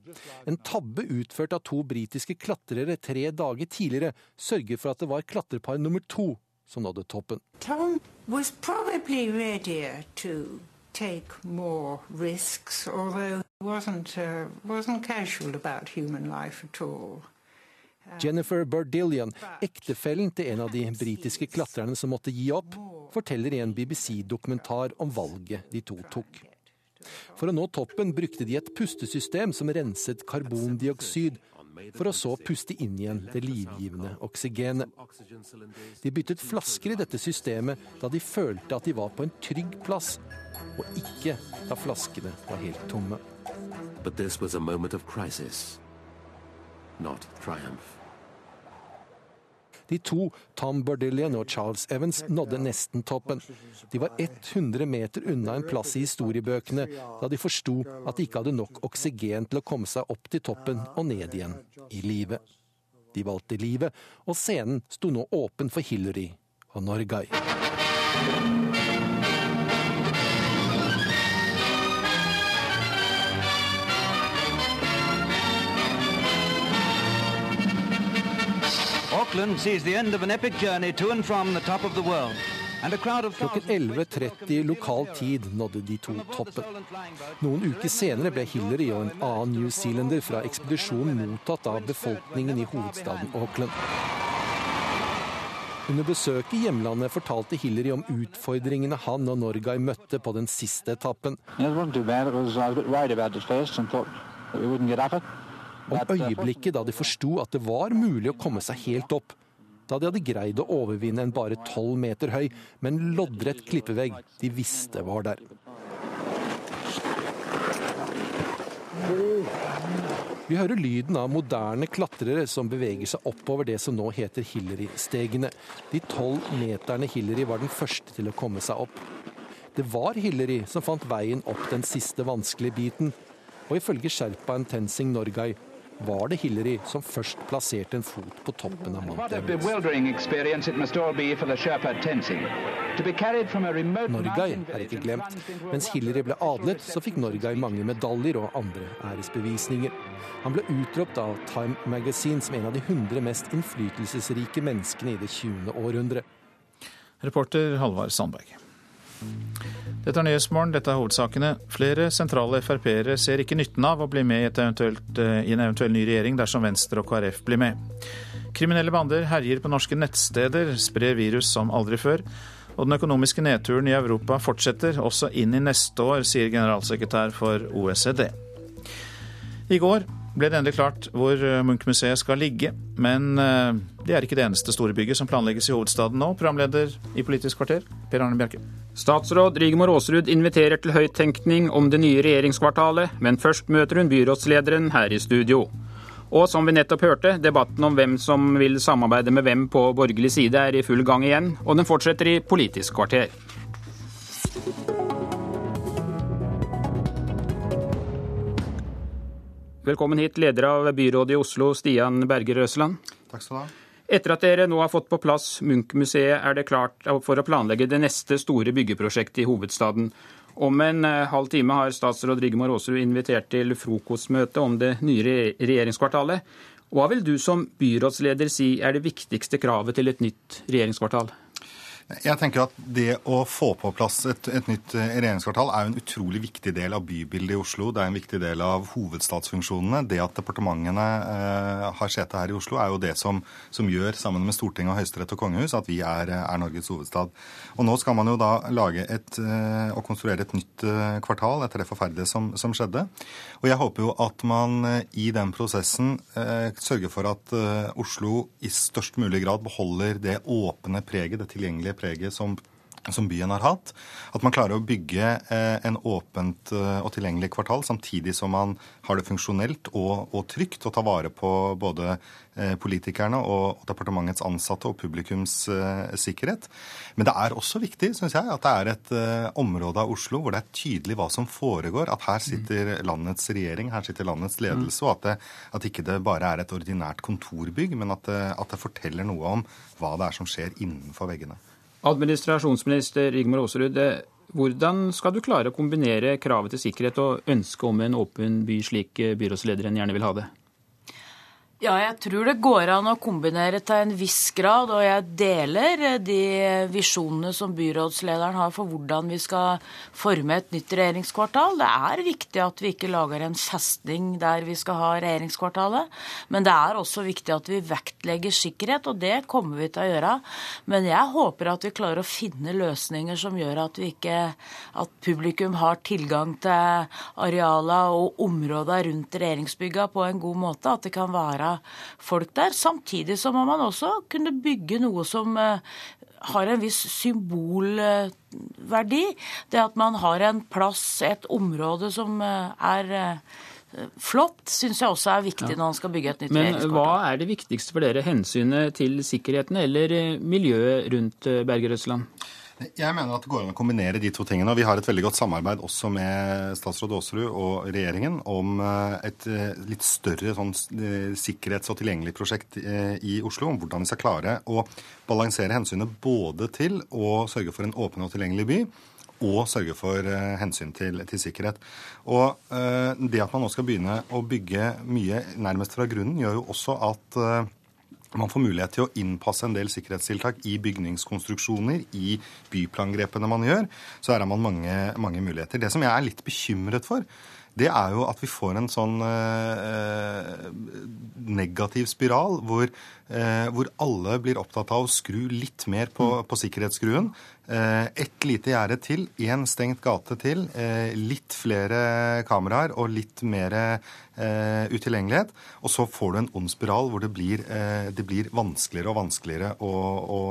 En tabbe utført av to britiske klatrere tre dager tidligere sørger for at det var klatrepar nummer to som nådde toppen. Tom was probably readier to take more risks, although he wasn't, uh, wasn't casual about human life at all. Jennifer Berdillion, ektefellen til en av de britiske klatrerne som måtte gi opp, forteller i en BBC-dokumentar om valget de to tok. For å nå toppen brukte de et pustesystem som renset karbondioksid, for å så puste inn igjen det livgivende oksygenet. De byttet flasker i dette systemet da de følte at de var på en trygg plass, og ikke da flaskene var helt tomme. But this was a moment of crisis, not triumph. De to, Tom Bordillion og Charles Evans, nådde nesten toppen. De var 100 meter unna en plass i historiebøkene da de forsto at de ikke hadde nok oksygen til å komme seg opp til toppen og ned igjen i live. De valgte livet, og scenen sto nå åpen for Hillary og Norgay. Auckland sees the end of an epic journey to and from the top of the world. Klokken 11.30 lokal tid nådde de to toppen. Noen uker senere ble Hillary og en annen New Zealander fra ekspedisjonen mottatt av befolkningen i hovedstaden Auckland. Under besøket i hjemlandet fortalte Hillary om utfordringene han og Norgay møtte på den siste etappen. Om øyeblikket da de forsto at det var mulig å komme seg helt opp. Da de hadde greid å overvinne en bare tolv meter høy, men loddrett klippevegg de visste var der. Vi hører lyden av moderne klatrere som beveger seg oppover det som nå heter Hillary-stegene. De tolv meterne Hillary var den første til å komme seg opp. Det var Hillary som fant veien opp den siste vanskelige biten, og ifølge sherpaen Tensing Norgay var det Hillary som først plasserte en fot på toppen av Mount Everest. Norgay er ikke glemt. Mens Hillary ble adlet, så fikk Norgay mange medaljer og andre æresbevisninger. Han ble utropt av Time Magazine som en av de 100 mest innflytelsesrike menneskene i det 20. århundre. Reporter Halvard Sandberg. Dette er Nyhetsmorgen, dette er hovedsakene. Flere sentrale Frp-ere ser ikke nytten av å bli med i, eh, i en eventuell ny regjering dersom Venstre og KrF blir med. Kriminelle bander herjer på norske nettsteder, sprer virus som aldri før. Og den økonomiske nedturen i Europa fortsetter også inn i neste år, sier generalsekretær for OECD. I går ble det endelig klart hvor eh, Munch-museet skal ligge. Men eh, det er ikke det eneste store bygget som planlegges i hovedstaden nå. Programleder i Politisk kvarter, Per Arne Bjerke. Statsråd Rigmor Aasrud inviterer til høyttenkning om det nye regjeringskvartalet, men først møter hun byrådslederen her i studio. Og som vi nettopp hørte, debatten om hvem som vil samarbeide med hvem på borgerlig side er i full gang igjen, og den fortsetter i Politisk kvarter. Velkommen hit, leder av byrådet i Oslo, Stian Berger Røsland. Takk skal du ha. Etter at dere nå har fått på plass Munch-museet, er det klart for å planlegge det neste store byggeprosjektet i hovedstaden. Om en eh, halv time har statsråd Rigmor Aasrud invitert til frokostmøte om det nye regjeringskvartalet. Hva vil du som byrådsleder si er det viktigste kravet til et nytt regjeringskvartal? Jeg tenker at Det å få på plass et, et, nytt eh, regjeringskvartal er jo en utrolig viktig del av bybildet i Oslo. Det er en viktig del av hovedstadsfunksjonene. Det at departementene eh, har sete her i Oslo, er jo det som, som gjør, sammen med Stortinget og Høyesterett og kongehus, at vi er, er, Norges hovedstad. Og Nå skal man jo da lage et, eh, og konstruere et nytt eh, kvartal etter det forferdelige som, som, skjedde. Og jeg håper jo at man eh, i den prosessen eh, sørger for at Oslo i størst mulig grad beholder det åpne preget, det tilgjengelige preget som, som byen har hatt. At man klarer å bygge eh, en åpent eh, og tilgjengelig kvartal samtidig som man har det funksjonelt og, og trygt og tar vare på både eh, politikerne og departementets ansatte og publikums sikkerhet. Men det er også viktig synes jeg, at det er et område av Oslo hvor det er tydelig hva som foregår. At her sitter landets regjering, her sitter landets ledelse, og at, det, at ikke det bare er et ordinært kontorbygg, men at det, at det forteller noe om hva det er som skjer innenfor veggene. Administrasjonsminister Rigmor Aasrud, hvordan skal du klare å kombinere kravet til sikkerhet og ønsket om en åpen by, slik byrådslederen gjerne vil ha det? Ja, jeg tror det går an å kombinere til en viss grad, og jeg deler eh, de visjonene som byrådslederen har for hvordan vi skal forme et nytt regjeringskvartal. Det er viktig at vi ikke lager en festning der vi skal ha regjeringskvartalet, men det er også viktig at vi vektlegger sikkerhet, og det kommer vi til å gjøre. Men jeg håper at vi klarer å finne løsninger som gjør at vi ikke at publikum har tilgang til arealer og områder rundt regjeringsbygga på en god måte. At det kan være folk der. Samtidig så må man også kunne bygge noe som eh, har en viss symbolverdi. Det at man har en plass, et område som eh, er eh, flott, syns jeg også er viktig ja. når man skal bygge et nytt Men hva er det viktigste for dere? Hensynet til sikkerheten eller miljøet rundt Bergerøsland? Jeg mener at det går an å kombinere de to tingene. og Vi har et veldig godt samarbeid også med statsråd Aasrud og regjeringen om eh, et eh, litt større sånn, eh, sikkerhets- og tilgjengelig prosjekt i Oslo. Om hvordan vi skal klare å balansere hensynet både til å sørge for en åpen og tilgjengelig by, og sørge for hensyn til, til sikkerhet. Og Det at man nå skal begynne å bygge mye nærmest fra grunnen, gjør jo også at man får mulighet til å innpasse en del sikkerhetstiltak i bygningskonstruksjoner, i byplangrepene man gjør. Så her har man mange, mange muligheter. Det som jeg er litt bekymret for, det er jo at vi får en sånn eh, negativ spiral hvor, eh, hvor, alle blir opptatt av å skru litt mer på, mm. på sikkerhetsskruen. Eh, et lite gjerde til, én stengt gate til, eh, litt flere kameraer og litt mer eh, utilgjengelighet. Og så får du en ond spiral hvor det blir, eh, det blir vanskeligere og vanskeligere å, å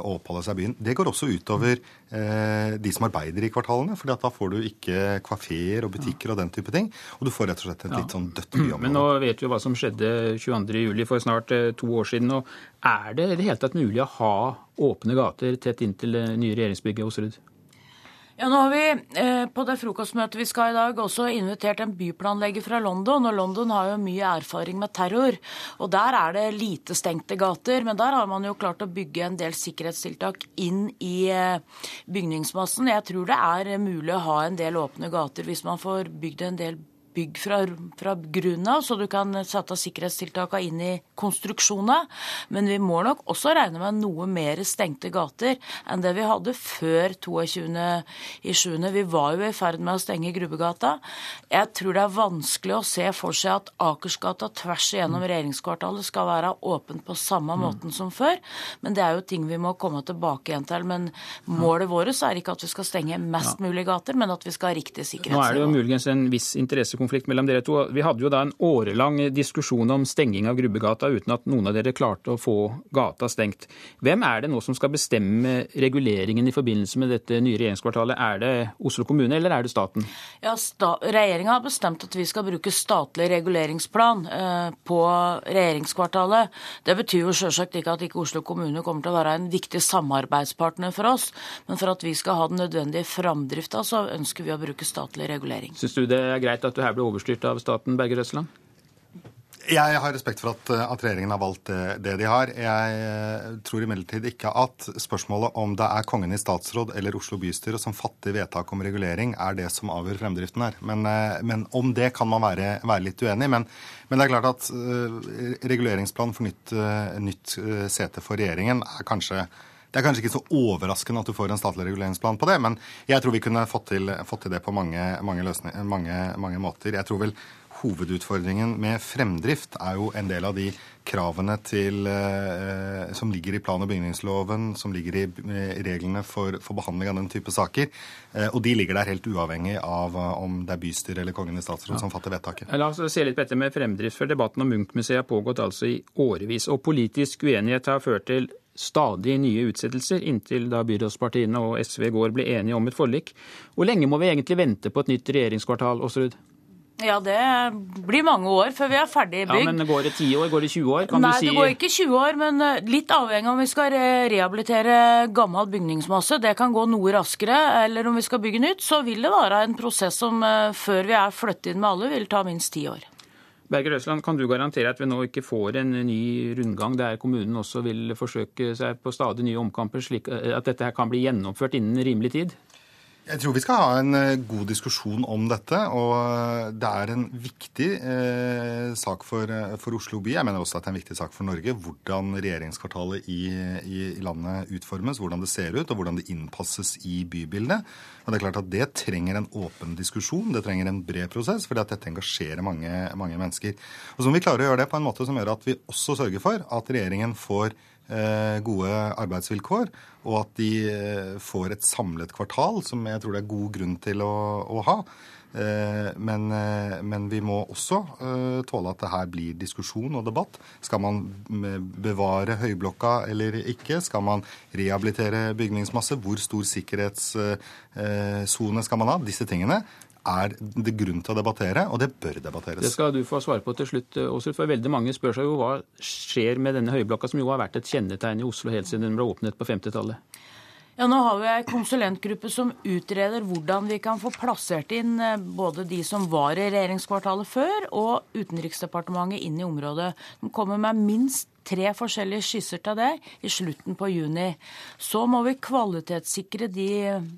å oppholde seg i byen. Det går også utover eh, de som arbeider i kvartalene. for da får du ikke kafeer og butikker og den type ting. Og du får rett og slett et litt sånn dødt byområde. Men nå vet vi hva som skjedde 22.07. for snart eh, to år siden. og Er det i det hele tatt mulig å ha åpne gater tett inntil nye regjeringsbygget hos Rudd? Ja, nå har vi eh, På det frokostmøtet vi skal i dag, også invitert en byplanlegger fra London. og London har jo mye erfaring med terror. og Der er det lite stengte gater. Men der har man jo klart å bygge en del sikkerhetstiltak inn i eh, bygningsmassen. Jeg tror det er mulig å ha en del åpne gater hvis man får bygd en del bygg fra, fra grunnen av, så du kan sette sikkerhetstiltakene inn i konstruksjonene. Men vi må nok også regne med noe mer stengte gater enn det vi hadde før 22.07. Vi var jo i ferd med å stenge Grubbegata. Jeg tror det er vanskelig å se for seg at Akersgata tvers igjennom regjeringskvartalet skal være åpent på samme mm. måten som før. Men det er jo ting vi må komme tilbake igjen til. Men målet vårt er ikke at vi skal stenge mest mulig gater, men at vi skal ha riktig sikkerhetsnivå. Nå er det jo muligens en viss interessekonflikt konflikt mellom dere to. Vi hadde jo da en årelang diskusjon om stenging av Grubbegata uten at noen av dere klarte å få gata stengt. Hvem er det nå som skal bestemme reguleringen i forbindelse med dette nye regjeringskvartalet? Er det Oslo kommune eller er det staten? Ja, Regjeringa har bestemt at vi skal bruke statlig reguleringsplan eh, på regjeringskvartalet. Det betyr jo selvsagt ikke at ikke Oslo kommune kommer til å være en viktig samarbeidspartner for oss. Men for at vi skal ha den nødvendige framdrifta, så ønsker vi å bruke statlig regulering. Syns du det er greit at du her blir overstyrt av staten, Berger Røsland? Jeg har respekt for at, at, regjeringen har valgt det, det, de har. Jeg eh, tror imidlertid ikke at spørsmålet om det er Kongen i statsråd eller Oslo bystyre som fatter vedtak om regulering, er det som avgjør fremdriften her. Men, eh, men om det kan man være, være litt uenig. Men, men, det er klart at uh, reguleringsplanen for nytt, nytt sete for regjeringen er kanskje det er kanskje ikke så overraskende at du får en statlig reguleringsplan på det, men jeg tror vi kunne fått til, fått til det på mange, mange, mange, mange måter. Jeg tror vel hovedutfordringen med fremdrift er jo en del av de kravene til, eh, som ligger i plan- og bygningsloven, som ligger i eh, reglene for, for, behandling av den type saker. Eh, og de ligger der helt uavhengig av eh, om det er bystyret eller Kongen i statsråd ja. som fatter vedtaket. La oss se litt på dette med fremdrift, for debatten om Munch-museet har pågått altså i årevis. Og politisk uenighet har ført til stadig nye utsettelser, inntil da byrådspartiene og SV i går ble enige om et forlik. Hvor lenge må vi egentlig vente på et nytt regjeringskvartal, Aasrud? Ja, det blir mange år før vi er ferdig bygd. Ja, men Går det 10 år? Går det 20 år? Kan Nei, si... det går ikke 20 år, men eh, litt avhengig av om vi skal rehabilitere gammel bygningsmasse. Det kan gå noe raskere. Eller om vi skal bygge nytt, så vil det være en prosess som eh, før vi er flyttet inn med alle, vil ta minst ti år. Berger Røsland, kan du garantere at vi nå ikke får en ny rundgang der kommunen også vil forsøke seg på stadig nye omkamper, slik at dette her kan bli gjennomført innen rimelig tid? Jeg tror vi skal ha en eh, god diskusjon om dette. Og eh, det er en viktig eh, sak for, eh, for, Oslo by. Jeg mener også at det er en viktig sak for Norge. Hvordan regjeringskvartalet i, i, landet utformes, hvordan det ser ut og hvordan det innpasses i bybildet. Og Det er klart at det trenger en åpen diskusjon, det trenger en bred prosess, fordi at dette engasjerer mange, mange mennesker. Og så må vi klare å gjøre det på en måte som gjør at vi også sørger for at regjeringen får gode arbeidsvilkår, og at de eh, får et samlet kvartal, som jeg tror det er god grunn til å, å ha. Eh, men, men, vi må også tåle at det her blir diskusjon og debatt. Skal man bevare Høyblokka eller ikke? Skal man rehabilitere bygningsmasse? Hvor stor sikkerhetssone skal man ha? Disse tingene er det grunn til å debattere, og det bør debatteres. Det skal du få svare på til slutt, Åshild. For veldig mange spør seg jo hva skjer med denne høyblokka, som jo har vært et kjennetegn i Oslo helt siden den ble åpnet på 50-tallet? Ja, Nå har vi ei konsulentgruppe som utreder hvordan vi kan få plassert inn eh, både de som var i regjeringskvartalet før, og Utenriksdepartementet inn i området. De kommer med minst tre forskjellige skisser til det i slutten på juni. Så må vi kvalitetssikre de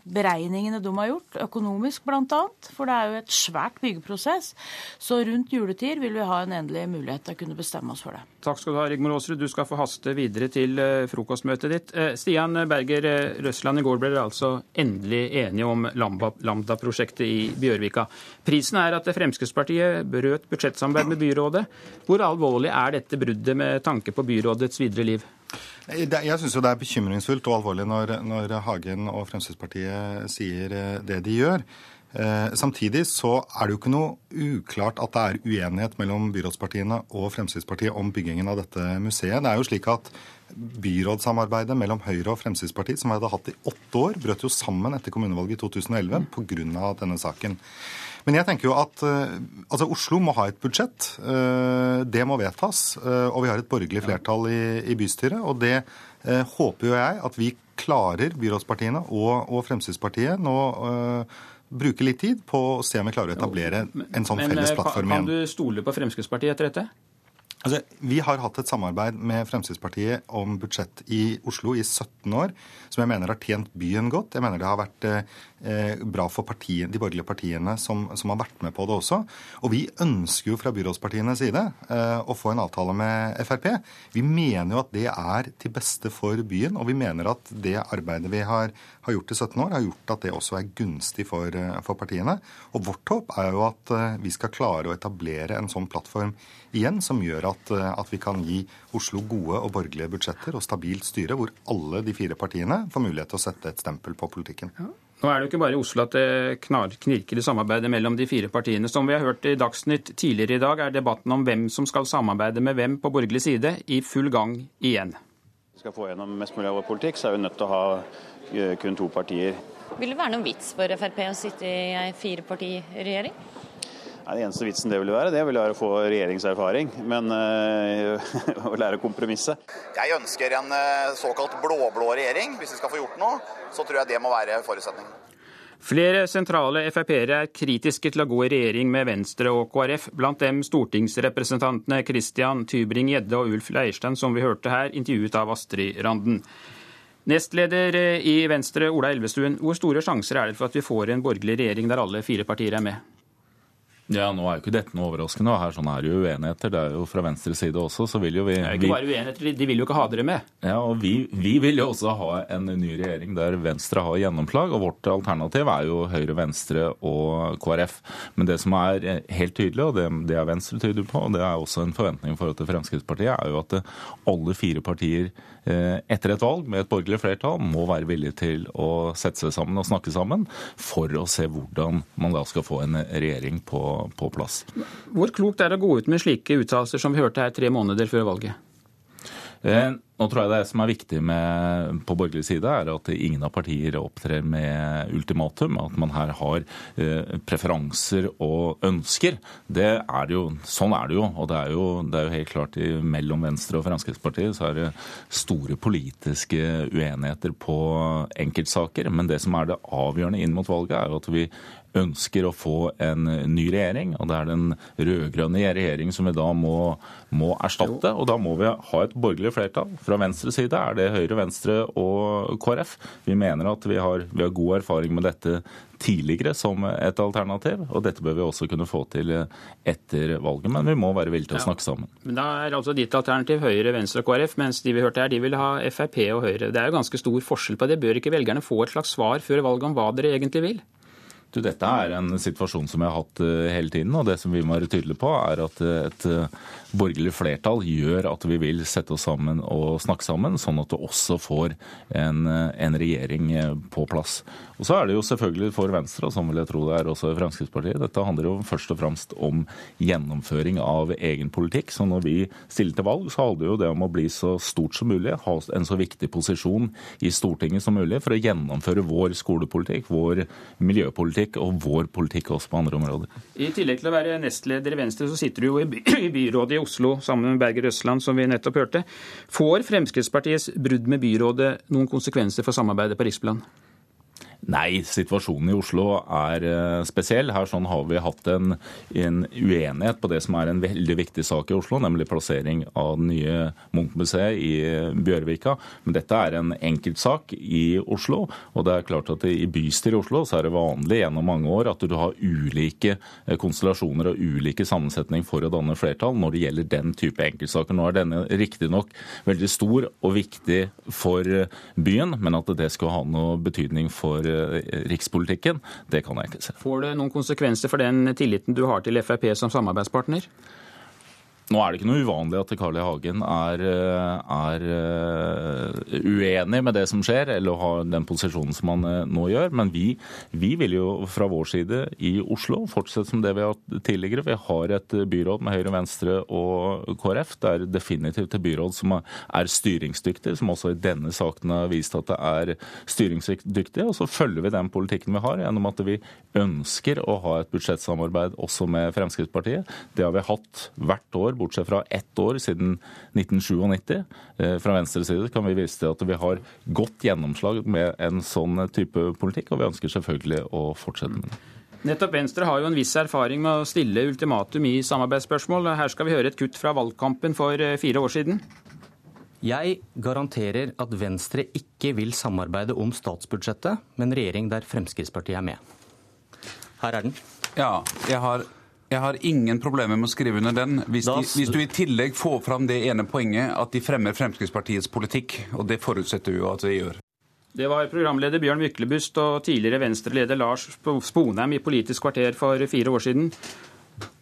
beregningene de har gjort, økonomisk bl.a. For det er jo et svært byggeprosess. Så rundt juletid vil vi ha en endelig mulighet til å kunne bestemme oss for det. Takk skal du ha, Rigmor Aasrud. Du skal få haste videre til eh, frokostmøtet ditt. Eh, Stian Berger eh, Røsland, i går ble dere altså endelig enige om Lambda-prosjektet i Bjørvika. Prisen er at Fremskrittspartiet brøt budsjettsamarbeid med byrådet. Hvor alvorlig er dette bruddet med tanke på byrådets videre liv? Jeg syns det er bekymringsfullt og alvorlig når, når Hagen og Fremskrittspartiet sier det de gjør. Eh, samtidig så er det jo ikke noe uklart at det er uenighet mellom byrådspartiene og Fremskrittspartiet om byggingen av dette museet. Det er jo slik at Byrådssamarbeidet mellom Høyre og Fremskrittspartiet, som vi hadde hatt i åtte år, brøt jo sammen etter kommunevalget i 2011 pga. denne saken. Men jeg tenker jo at uh, altså Oslo må ha et budsjett. Uh, det må vedtas. Uh, og vi har et borgerlig flertall i, i bystyret. Og det håper jo jeg at vi klarer, byrådspartiene og, og Fremskrittspartiet, nå bruke litt tid på å se om vi klarer å etablere en sånn Men, felles plattform igjen. Kan du stole på Fremskrittspartiet etter dette? Altså, vi har hatt et samarbeid med Fremskrittspartiet om budsjett i Oslo i 17 år, som jeg mener har tjent byen godt. Jeg mener det har vært eh, bra for partiet, de borgerlige partiene som, som, har vært med på det også. Og vi ønsker jo fra byrådspartienes side eh, å få en avtale med Frp. Vi mener jo at det er til beste for byen, og vi mener at det arbeidet vi har, har gjort i 17 år, har gjort at det også er gunstig for, eh, for partiene. Og vårt håp er jo at eh, vi skal klare å etablere en sånn plattform igjen, som gjør at, eh, at, vi kan gi Oslo gode og borgerlige budsjetter og stabilt styre, hvor alle de fire partiene får mulighet til å sette et stempel på politikken. Ja. Nå er det jo ikke bare i Oslo at det knirker i samarbeidet mellom de fire partiene. Som vi har hørt i Dagsnytt tidligere i dag, er debatten om hvem som skal samarbeide med hvem på borgerlig side, i full gang igjen. Skal få gjennom mest mulig av vår politikk, så er vi nødt til å ha eh, kun to partier Vil det være noen vits for Frp å sitte i ei firepartiregjering? Nei, det eneste vitsen det ville være, det ville være å få regjeringserfaring, men øh, å lære å kompromisse. Jeg ønsker en øh, såkalt blå-blå regjering. Hvis vi skal få gjort noe, så tror jeg det må være forutsetningen. Flere sentrale Frp-ere er kritiske til å gå i regjering med Venstre og KrF, blant dem stortingsrepresentantene Christian Tybring-Gjedde og Ulf Leirstein, som vi hørte her, intervjuet av Astrid Randen. Nestleder i Venstre, Ola Elvestuen, hvor store sjanser er det for at vi får en borgerlig regjering der alle fire partier er med? Ja, nå er jo ikke dette noe overraskende. og Her sånn er det jo uenigheter. Det er jo fra venstre side også. så vil jo vi... Det er ikke bare uenigheter, De vil jo ikke ha dere med. Ja, og vi, vi, vil jo også ha en ny regjering der Venstre har gjennomslag. og Vårt alternativ er jo Høyre, Venstre og KrF. Men det som er helt tydelig, og det, det er Venstre tydelig på, og det er også en forventning i forhold til Fremskrittspartiet, er jo at alle fire partier etter et valg med et borgerlig flertall må være villige til å sette seg sammen og snakke sammen for å se hvordan man da skal få en regjering på på plass. Hvor klokt er det å gå ut med slike uttalelser som vi hørte her tre måneder før valget? Eh, nå tror jeg Det som er viktig med, på borgerlig side, er at ingen av partier opptrer med ultimatum. At man her har eh, preferanser og ønsker. Det er jo, sånn er det jo. Og det er jo, det er jo helt klart i, mellom Venstre og Fremskrittspartiet så er det store politiske uenigheter på enkeltsaker. Men det som er det avgjørende inn mot valget, er jo at vi ønsker å få en ny regjering. Og det er den rød-grønne regjeringen som vi da må, må erstatte. Og da må vi ha et borgerlig flertall. Fra venstre side er det Høyre, Venstre og KrF. Vi mener at vi har, vi har god erfaring med dette tidligere som et alternativ, og dette bør vi også kunne få til etter valget. Men vi må være villige til å snakke sammen. Men Da er altså ditt alternativ Høyre, Venstre og KrF, mens de vi hørte her, de vil ha Frp og Høyre. Det er jo ganske stor forskjell på det. Bør ikke velgerne få et slags svar før valget om hva dere egentlig vil? Du, dette er en situasjon som vi har hatt eh, hele tiden. og Det som vi må være tydelige på, er at eh, et borgerlig flertall gjør at vi vil sette oss sammen og snakke sammen, sånn at du også får en, en regjering på plass. Og Så er det jo selvfølgelig for Venstre, og sånn vil jeg tro det er også Fremskrittspartiet, dette handler jo først og fremst om gjennomføring av egen politikk. Så når vi stiller til valg, så handler det jo det om å bli så stort som mulig, ha en så viktig posisjon i Stortinget som mulig for å gjennomføre vår skolepolitikk, vår miljøpolitikk og vår politikk også på andre områder. I tillegg til å være nestleder i Venstre, så sitter du jo i byrådet i Oslo sammen med Berger Østland, som vi nettopp hørte. Får Fremskrittspartiets brudd med byrådet noen konsekvenser for samarbeidet på riksplan? Nei, situasjonen i Oslo er eh, spesiell. Her sånn har vi hatt en, en, uenighet på det som er en veldig viktig sak i Oslo, nemlig plassering av det nye Munch-museet i Bjørvika. Men dette er en enkeltsak i Oslo. Og det er klart at i bystyret i Oslo så er det vanlig gjennom mange år at du har ulike eh, konstellasjoner og ulike sammensetning for å danne flertall når det gjelder den type enkeltsaker. Nå er denne riktignok veldig stor og viktig for byen, men at det skal ha noe betydning for Eh, rikspolitikken, det kan jeg ikke se. Får det noen konsekvenser for den tilliten du har til Frp som samarbeidspartner? Nå er det ikke noe uvanlig at Carl I. Hagen er, eh, er, eh, uenig med det som skjer, eller har den posisjonen som han eh, nå gjør. Men vi, vi, vil jo fra vår side i Oslo fortsette som det vi har hatt tidligere. Vi har et byråd med Høyre, Venstre og KrF. Det er definitivt et byråd som er styringsdyktig, som også i denne saken har vist at det er styringsdyktig. Og så følger vi den politikken vi har, gjennom at vi ønsker å ha et budsjettsamarbeid også med Fremskrittspartiet. Det har vi hatt hvert år bortsett fra ett år siden 1997. Eh, fra venstre side kan vi vise til at vi har godt gjennomslag med en sånn type politikk, og vi ønsker selvfølgelig å fortsette med det. Nettopp Venstre har jo en viss erfaring med å stille ultimatum i samarbeidsspørsmål. Her skal vi høre et kutt fra valgkampen for eh, fire år siden. Jeg garanterer at Venstre ikke vil samarbeide om statsbudsjettet med en regjering der Fremskrittspartiet er med. Her er den. Ja, jeg har jeg har ingen problemer med å skrive under den, hvis, de, hvis, du i tillegg får fram det ene poenget at de fremmer Fremskrittspartiets politikk. Og det forutsetter vi jo at vi gjør. Det var programleder Bjørn Myklebust og tidligere Venstre-leder Lars Sponheim i Politisk kvarter for fire år siden.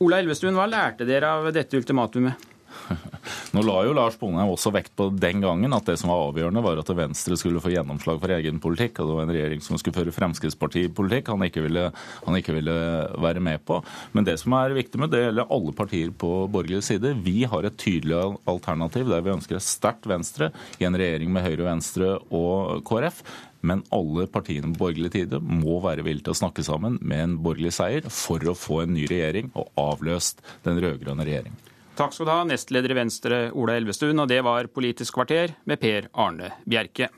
Ola Elvestuen, hva lærte dere av dette ultimatumet? Nå la jo Lars Bonheim også vekt på den gangen at det som var avgjørende, var at Venstre skulle få gjennomslag for egen politikk. og Det var en regjering som skulle føre Fremskrittspartipolitikk han ikke ville, han ikke ville være med på. Men det som er viktig med det gjelder alle partier på borgerlig side. Vi har et tydelig alternativ der vi ønsker et sterkt Venstre i en regjering med Høyre, Venstre og KrF. Men alle partiene på borgerlig tide må være villige til å snakke sammen med en borgerlig seier for å få en ny regjering og avløst den rød-grønne regjeringen. Takk skal du ha, nestleder i Venstre Ola Elvestuen, og det var Politisk kvarter med Per Arne Bjerke.